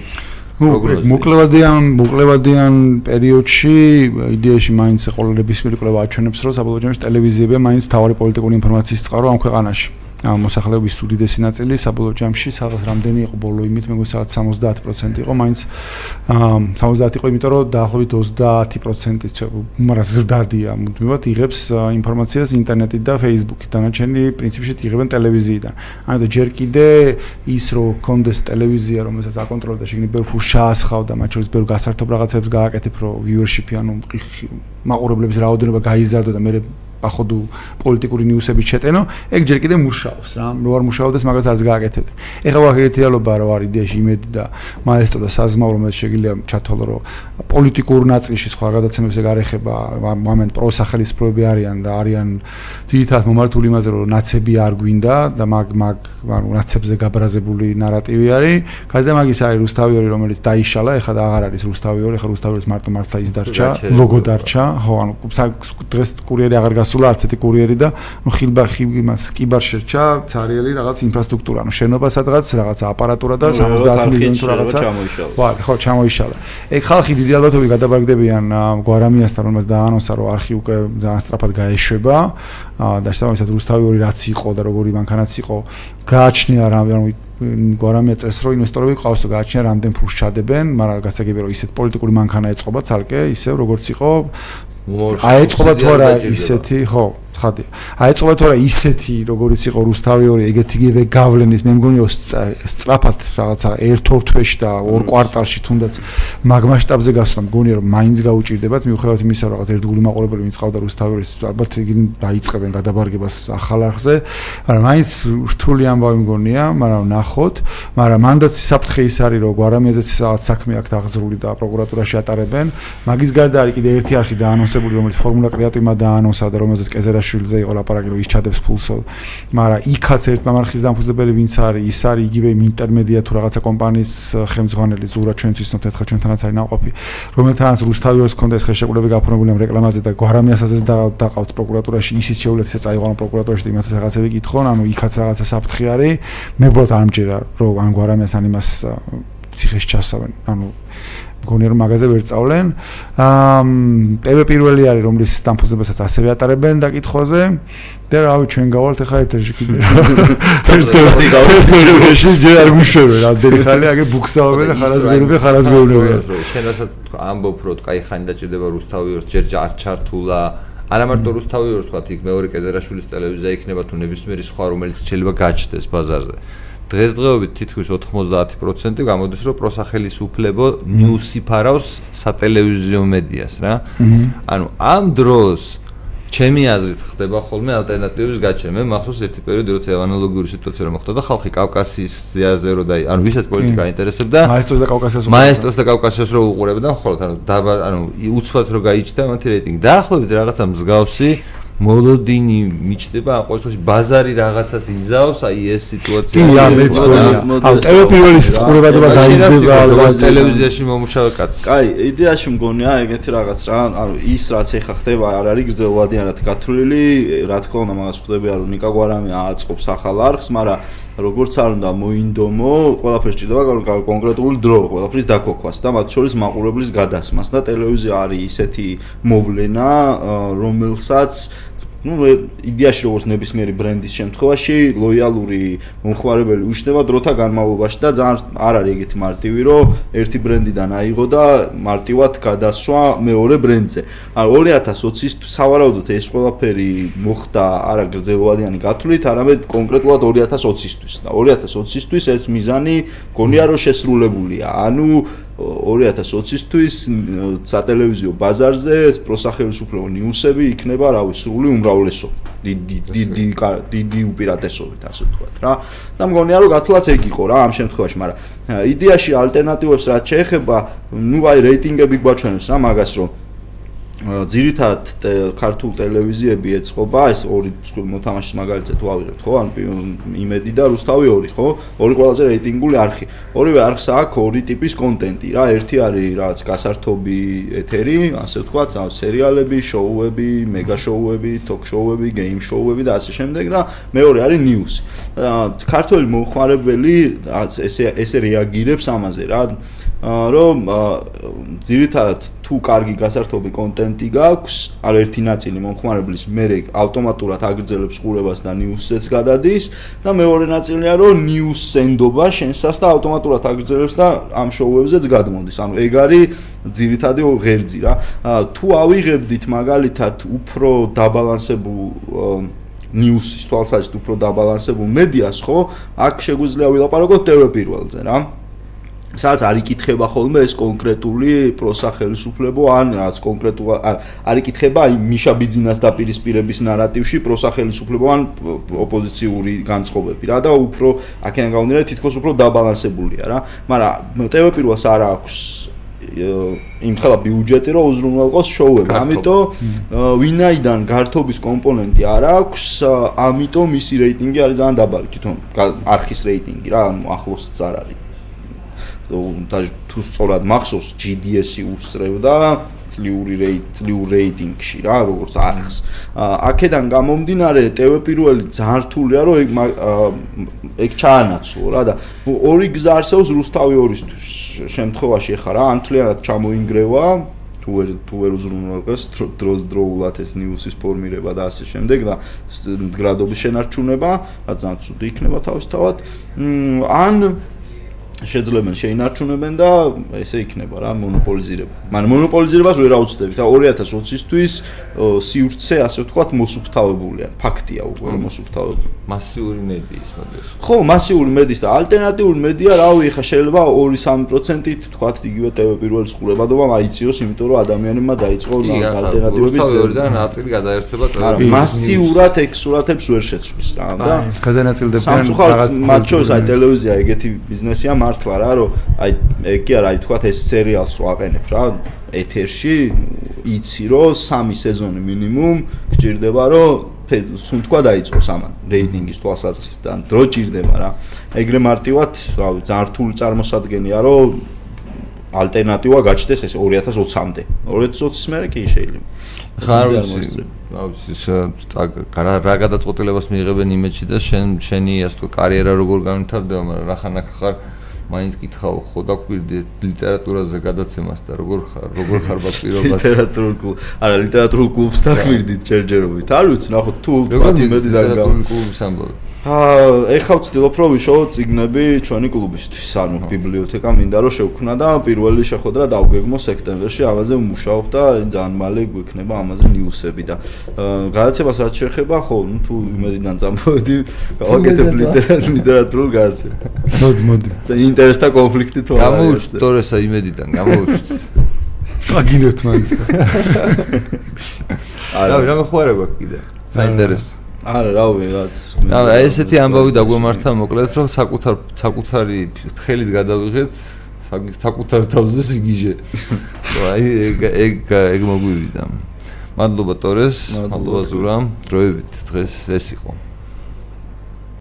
პროგნოზი. მოკლევადიან მოკლევადიან პერიოდში იდეაში მაინც მიერ კვლევა აჩვენებს რომ საბოლოო ჯამში ტელევიზიები მაინც თავარი პოლიტიკური ინფორმაციის წყარო ამ ქვეყანაში მოსახლეობის უდიდესი ნაწილი საბოლოო ჯამში სადღაც რამდენი იყო ბოლო? იმით მე გვესაათ 70% იყო მაინც 70 იყო იმიტომ რომ დაახლოებით 30% მაგრამ ზრდადია მუდმივად იღებს ინფორმაციას ინტერნეტით და ფეისბუქით დანარჩენი პრინციპში იღებენ ტელევიზიიდან. ანუ ჯერ კიდე ის რომ კონდეს ტელევიზია რომელსაც აკონტროლებს და შეგნი ბევრ ფულს ჩაასხავდა მათ შორის ბევრ გასართობ რაღაცებს გააკეთებ რომ viewership-ი ანუ მაყურებლების რაოდენობა გაიზარდო და მე ახოდუ პოლიტიკური ნიუსების ჩეტენო, ეგ ჯერ კიდე მუშაობს რა, რო არ მუშაობდეს მაგას არც გააკეთებენ. ეხლა ვახეთ რეალობა რა არის იდეაში იმედი და მაესტრო და საზმაო რომელიც შეგიძლია ჩათვალო რომ პოლიტიკურ ნაწილში სხვა გადაცემებს ეგ არ ეხება, მომენტ პროსახელისფროები არიან და არიან ძირითადად მომართული იმაზე რომ ნაცები არ გვინდა და მაგ მაგ ანუ ნაცებზე გაბრაზებული ნარატივი არის. გარდა მაგის არის რუსთავიორი რომელიც დაიშალა, ეხლა და აღარ არის რუსთავიორი, ეხლა რუსთავიორის მარტო მართლა ის დარჩა, ლოგო დარჩა, ხო, ანუ დღეს კურიერი აღარ გას გასულა არც ერთი კურიერი და ნუ ხილბა იმას კიბარ შერჩა ცარიელი რაღაც ინფრასტრუქტურა ანუ შენობა სადღაც რაღაც აპარატურა და 70 მილიონი თუ რაღაცა. ვა ხო ჩამოიშალა. ეგ ხალხი დიდი ალბათობით გადაბარგდებიან გვარამიასთან რომელსაც დაანონსა რომ არქი უკვე ძალიან სწრაფად გაეშვება. და შესაბამისად რუსთავი ორი რაც იყო და როგორი მანქანაც იყო გააჩნია რა ანუ გვარამია წეს რომ ინვესტორები ყავს გააჩნია რამდენ ფულს ჩადებენ მაგრამ გასაგებია რომ ისეთ პოლიტიკური მანქანა ეწყობა ცალკე ისევ როგორც იყო აეწყობა თუ არა ისეთი ხო ხადია. აი ეწოვა თორე ისეთი როგორიც იყო რუსთავი ორი ეგეთიგივე გავლენის მე მგონი სწრაფად რაღაცა ერთ ორ თვეში და ორ კვარტალში თუნდაც მაგ მასშტაბზე გასვლა. მგონი რომ მაინც გაუჭირდებათ მიუხედავად იმისა რომ რაღაც ერთგული მაყურებელი ვინც ყავდა რუსთავი ორის ალბათ იგი დაიწყებენ გადაბარგებას ახალ არხზე. მაგრამ მაინც რთული ამბავი მგონია მაგრამ ნახოთ. მაგრამ მანდაც საფრთხე ის არის რომ გვარამიაზეც რაღაც საქმე აქვს აღზრული და პროკურატურაში ატარებენ. მაგის გარდა არის კიდე ერთი არხი დაანონსებული რომელიც ფორმულა კრეატივმა დაანონსა და რომელზეც კეზერაში წერაშვილზე იყო ლაპარაკი რომ ის ჩადებს ფულსო. მაგრამ იქაც ერთ მამარხის დამფუძნებელი ვინც არის ის არის იგივე ინტერმედია თუ რაღაცა კომპანიის ხელმძღვანელი ზურა ჩვენც ვისნობთ ერთხელ ჩვენთანაც არის ნაყოფი. რომელთანაც რუსთავიოს კონდა ეს ხელშეკრულები გაფორმებული ამ რეკლამაზე და გვარამიასაც დაყავთ პროკურატურაში ისიც შეუძლია ისე წაიყვანო პროკურატურაში და იმასაც რაღაცები კითხონ ანუ იქაც რაღაცა საფრთხე არის. მე ბოთ ამჯერა რომ ან გვარამიას ან იმას ციხეში ჩასავენ. ანუ მგონი რომ მაგაზე ვერ წავლენ. აა პევე პირველი არის რომლის დამფუძნებასაც ასევე ატარებენ დაკითხვაზე. და რავი ჩვენ გავალთ ახლა ეთერში კიდე. ერთ-ერთი გავალთ ჯერ არ გუშვებ რა დერი ხალი აგე ბუქსაობენ და ხარაზგულები ხარაზგულებია. შენასაც ამბობ რომ კაი ხანი დაჭირდება რუსთავიორს ჯერ ჯარ ჩართულა არა მარტო რუსთავიორს თქვა იქ მეორე კეზერაშვილის ტელევიზია იქნება თუ ნებისმიერი სხვა რომელიც შეიძლება გაჩნდეს ბაზარზე. დღესდღეობით თითქოს 90% გამოდის რომ პროსახელისუფლებო ნიუსი ფარავს სატელევიზიო მედიას რა. ანუ ამ დროს ჩემი აზრით ხდება ხოლმე ალტერნატივების გაჩენა. მე მახსოვს ერთი პერიოდი როცა ანალოგიური სიტუაცია რომ მოხდა და ხალხი კავკასიის ზიაზე რო და ანუ ვისაც პოლიტიკა ინტერესებდა მაესტროს და კავკასიას მაესტროს და კავკასიას რო უყურებდა ხოლმე ანუ ანუ უცბად რო გაიჭდა მათი რეიტინგი. დაახლოებით რაღაცა მსგავსი მოლოდინი მიჩდება ამ ყოველთვის ბაზარი რაღაცას იზავს აი ეს სიტუაცია კი ამეც გონია ამ ტელე პირველის ყურებადება გაიზრდება ტელევიზიაში მომუშავე კაცს. კაი იდეაში მგონია ეგეთი რაღაც რა ანუ ის რაც ეხა ხდება არ არის გრძელვადიანად გათვლილი რა თქმა უნდა მაგას ხვდები რომ ნიკა გვარამი ააწყობს ახალ არხს მაგრამ როგორც არ უნდა მოინდომო ყველაფერს ჭირდება კონკრეტული დრო ყველაფრის დაქოქვას და მათ შორის მაყურებლის გადასმას. და ტელევიზია არის ისეთი მოვლენა რომელსაც ну იდეაში როგორც ნებისმიერი ბრენდის შემთხვევაში ლოიალური მომხმარებელი უშდება დროთა განმავლობაში და ძალიან არ არის ეგეთი მარტივი რომ ერთი ბრენდიდან აიღო და მარტივად გადასვა მეორე ბრენდზე. ან 2020-ის სავარაუდოდ ეს ყველაფერი მოხდა არა გრძელვადიანი გათვლით, არამედ კონკრეტულად 2020-ისთვის. და 2020-ისთვის ეს მიზანი გონია რომ შესრულებულია. ანუ 2020-ისთვის სატელევიზიო ბაზარზე პროსახელისუფლებო ნიუსები იქნება, რავი, სრული უმრავლესო. დიდი დიდი დიდი უპირატესობით, ასე ვთქვათ, რა. და მგონია რომ გათვლაც ეგ იყო რა ამ შემთხვევაში, მაგრამ იდეაში ალტერნატივებს რაც შეეხება, ნუ აი რეიტინგები გვაჩვენებს რა მაგას რომ ძირითადად ქართულ ტელევიზიები ეწყობა ეს ორი მოთამაშის მაგალითად თუ ავიღებთ ხო ან იმედი და რუსთავი ორი ხო ორი ყველაზე რეიტინგული არხი ორივე არხს აქვს ორი ტიპის კონტენტი რა ერთი არის რაც გასართობი ეთერი ასე ვთქვათ სერიალები შოუები მეგა შოუები ток შოუები გეიმ შოუები და ასე შემდეგ და მეორე არის ნიუსი ქართული მომხმარებელი რაც ესე ესე რეაგირებს ამაზე რა რომ ძირითადად თუ კარგი გასართობი კონტენტი გაქვს, არ ერთი ნაწილი მომხმარებლის მე ავტომატურად აგრძელებს ყურებას და ნიუსზეც გადადის და მეორე ნაწილია რომ ნიუსენდობა შენსას და ავტომატურად აგრძელებს და ამ შოუებზეც გადმოდის. ანუ ეგ არის ძირითადი ღერძი რა. თუ ავიღებდით მაგალითად უფრო დაბალანსებულ ნიუსის თვალსაჩინო უფრო დაბალანსებულ მედიას ხო, აქ შეგვიძლია ვილაპარაკოთ TV პირველზე რა. სადაც არ იკითხება ხოლმე ეს კონკრეტული პროსახელისუფლებო ან რაც კონკრეტულ არ იკითხება აი მიშა ბიძინას დაპირისპირების ნარატივში პროსახელისუფლებო ან ოპოზიციური განწყობები რა და უფრო აქედან გამომდინარე თითქოს უფრო დაბალანსებულია რა. მაგრამ ტევ პირველს არ აქვს იმ ხელა ბიუჯეტი რომ უზრუნველყოს შოუები ამიტომ ვინაიდან გართობის კომპონენტი არ აქვს ამიტომ მისი რეიტინგი არის ძალიან დაბალი. თვითონ არქის რეიტინგი რა ახლოს წარ არის და თუ სწორად მახსოვს GDS-ი უსწრებდა წლიური რეიტ წლიურ რეიტინგში რა როგორც არხს. აქედან გამომდინარე TV პირველი ძალიან რთულია რომ ეგ ჩაანაცვლო რა და ორი გზა არსებობს რუსთავი ორისთვის შემთხვევაში ხარ რა ანთლიანად ჩამოინგრევა თუ ვერ თუ ვერ უზრუნველყეს დროს დროულად ეს ნიუსის ფორმირება და ასე შემდეგ და გრადობის შენარჩუნება რაც ძალიან ცუდი იქნება თავისთავად. ან შეძლებენ შეინარჩუნებენ და ესე იქნება რა მონოპოლიზირება. მაგრამ მონოპოლიზირებას ვერ აუცდებით. და 2020-ისთვის სივრცე ასე ვთქვათ მოსუფთავებულია. ფაქტია უკვე მოსუფთავებული. მასიური მედიის მოდეს. ხო, მასიური მედიის და ალტერნატიული მედია, რავი, ხა შეიძლება 2-3%-ით ვთქვათ იგივე TV პირველის ყურებადობა მაიციოს, იმიტომ რომ ადამიანებმა დაიწყო ალტერნატივების ზერდა ნაწილი გადაერთება ტელევიზიაში. მასიურად ეგ სურათებს ვერ შეცვლის რა და გადანაწილდებიან რაღაც მათ შორის აი ტელევიზია ეგეთი ბიზნესია მართლა რა რომ აი ეგ კი არა აი თქვა ეს სერიალს რო აყენებ რა ეთერში იცი რომ სამი სეზონი მინიმუმ გჭირდება რომ სულ თქვა დაიწყოს ამან რეიტინგის თვალსაზრისით ან დრო ჭირდება რა. ეგრე მარტივად რავი ძალიან რთული წარმოსადგენია რომ ალტერნატივა გაჩნდეს ეს 2020-მდე 2020-ის მერე კი შეიძლება. ხარ ვიცი. ის რა რა გადაწყვეტილებას მიიღებენ იმედში და შენ შენი ასე თქო კარიერა როგორ განვითარდება მაგრამ რა ხანაკ ხარ მაინც კითხავ ხო დაკვირდი ლიტერატურაზე გადაცემას და როგორ ხარ როგორ ხარ ბაპირობას ლიტერატურულ კლუბ არა ლიტერატურულ კლუბს დაკვირდით ჯერჯერობით. არ ვიცი ნახო თუ პატი მედი და ლიტერატურულ კლუბს ამბობ ეხლა ვცდილობ რომ ვიშოვო წიგნები ჩვენი კლუბისთვის, ანუ ბიბლიოთეკა მინდა რომ შევქმნა და პირველი შეხვედრა დავგეგმო სექტემბერში, ამაზე ვმუშაობ და ძალიან მალე გვექნება ამაზე ნიუსები და გადაცემას რაც შეეხება, ხო, თუ იმედიდან წამოვედი, გავაკეთებ ლიტერატურულ გადაცემა. მოდი, მოდი. და ინტერესთა კონფლიქტი თუ არა. გამოუშვით თორესა იმედიდან, გამოუშვით. აგინებთ მანს. არა, რამე ხო არა გვაქვს კიდე. საინტერესო. არა, რა ვიცი, რაც. აა ესეთი ამბავი დაგვემართა მოკლედ, რომ საკუთარ საკუთარი ხელით გადავიღეთ საკუთარ თავზე სიგიჟე. აი ეგ ეგ ეგ მოგვივიდა. მადლობა ტორეს, მადლობა ზურამ, დროებით დღეს ეს იყო.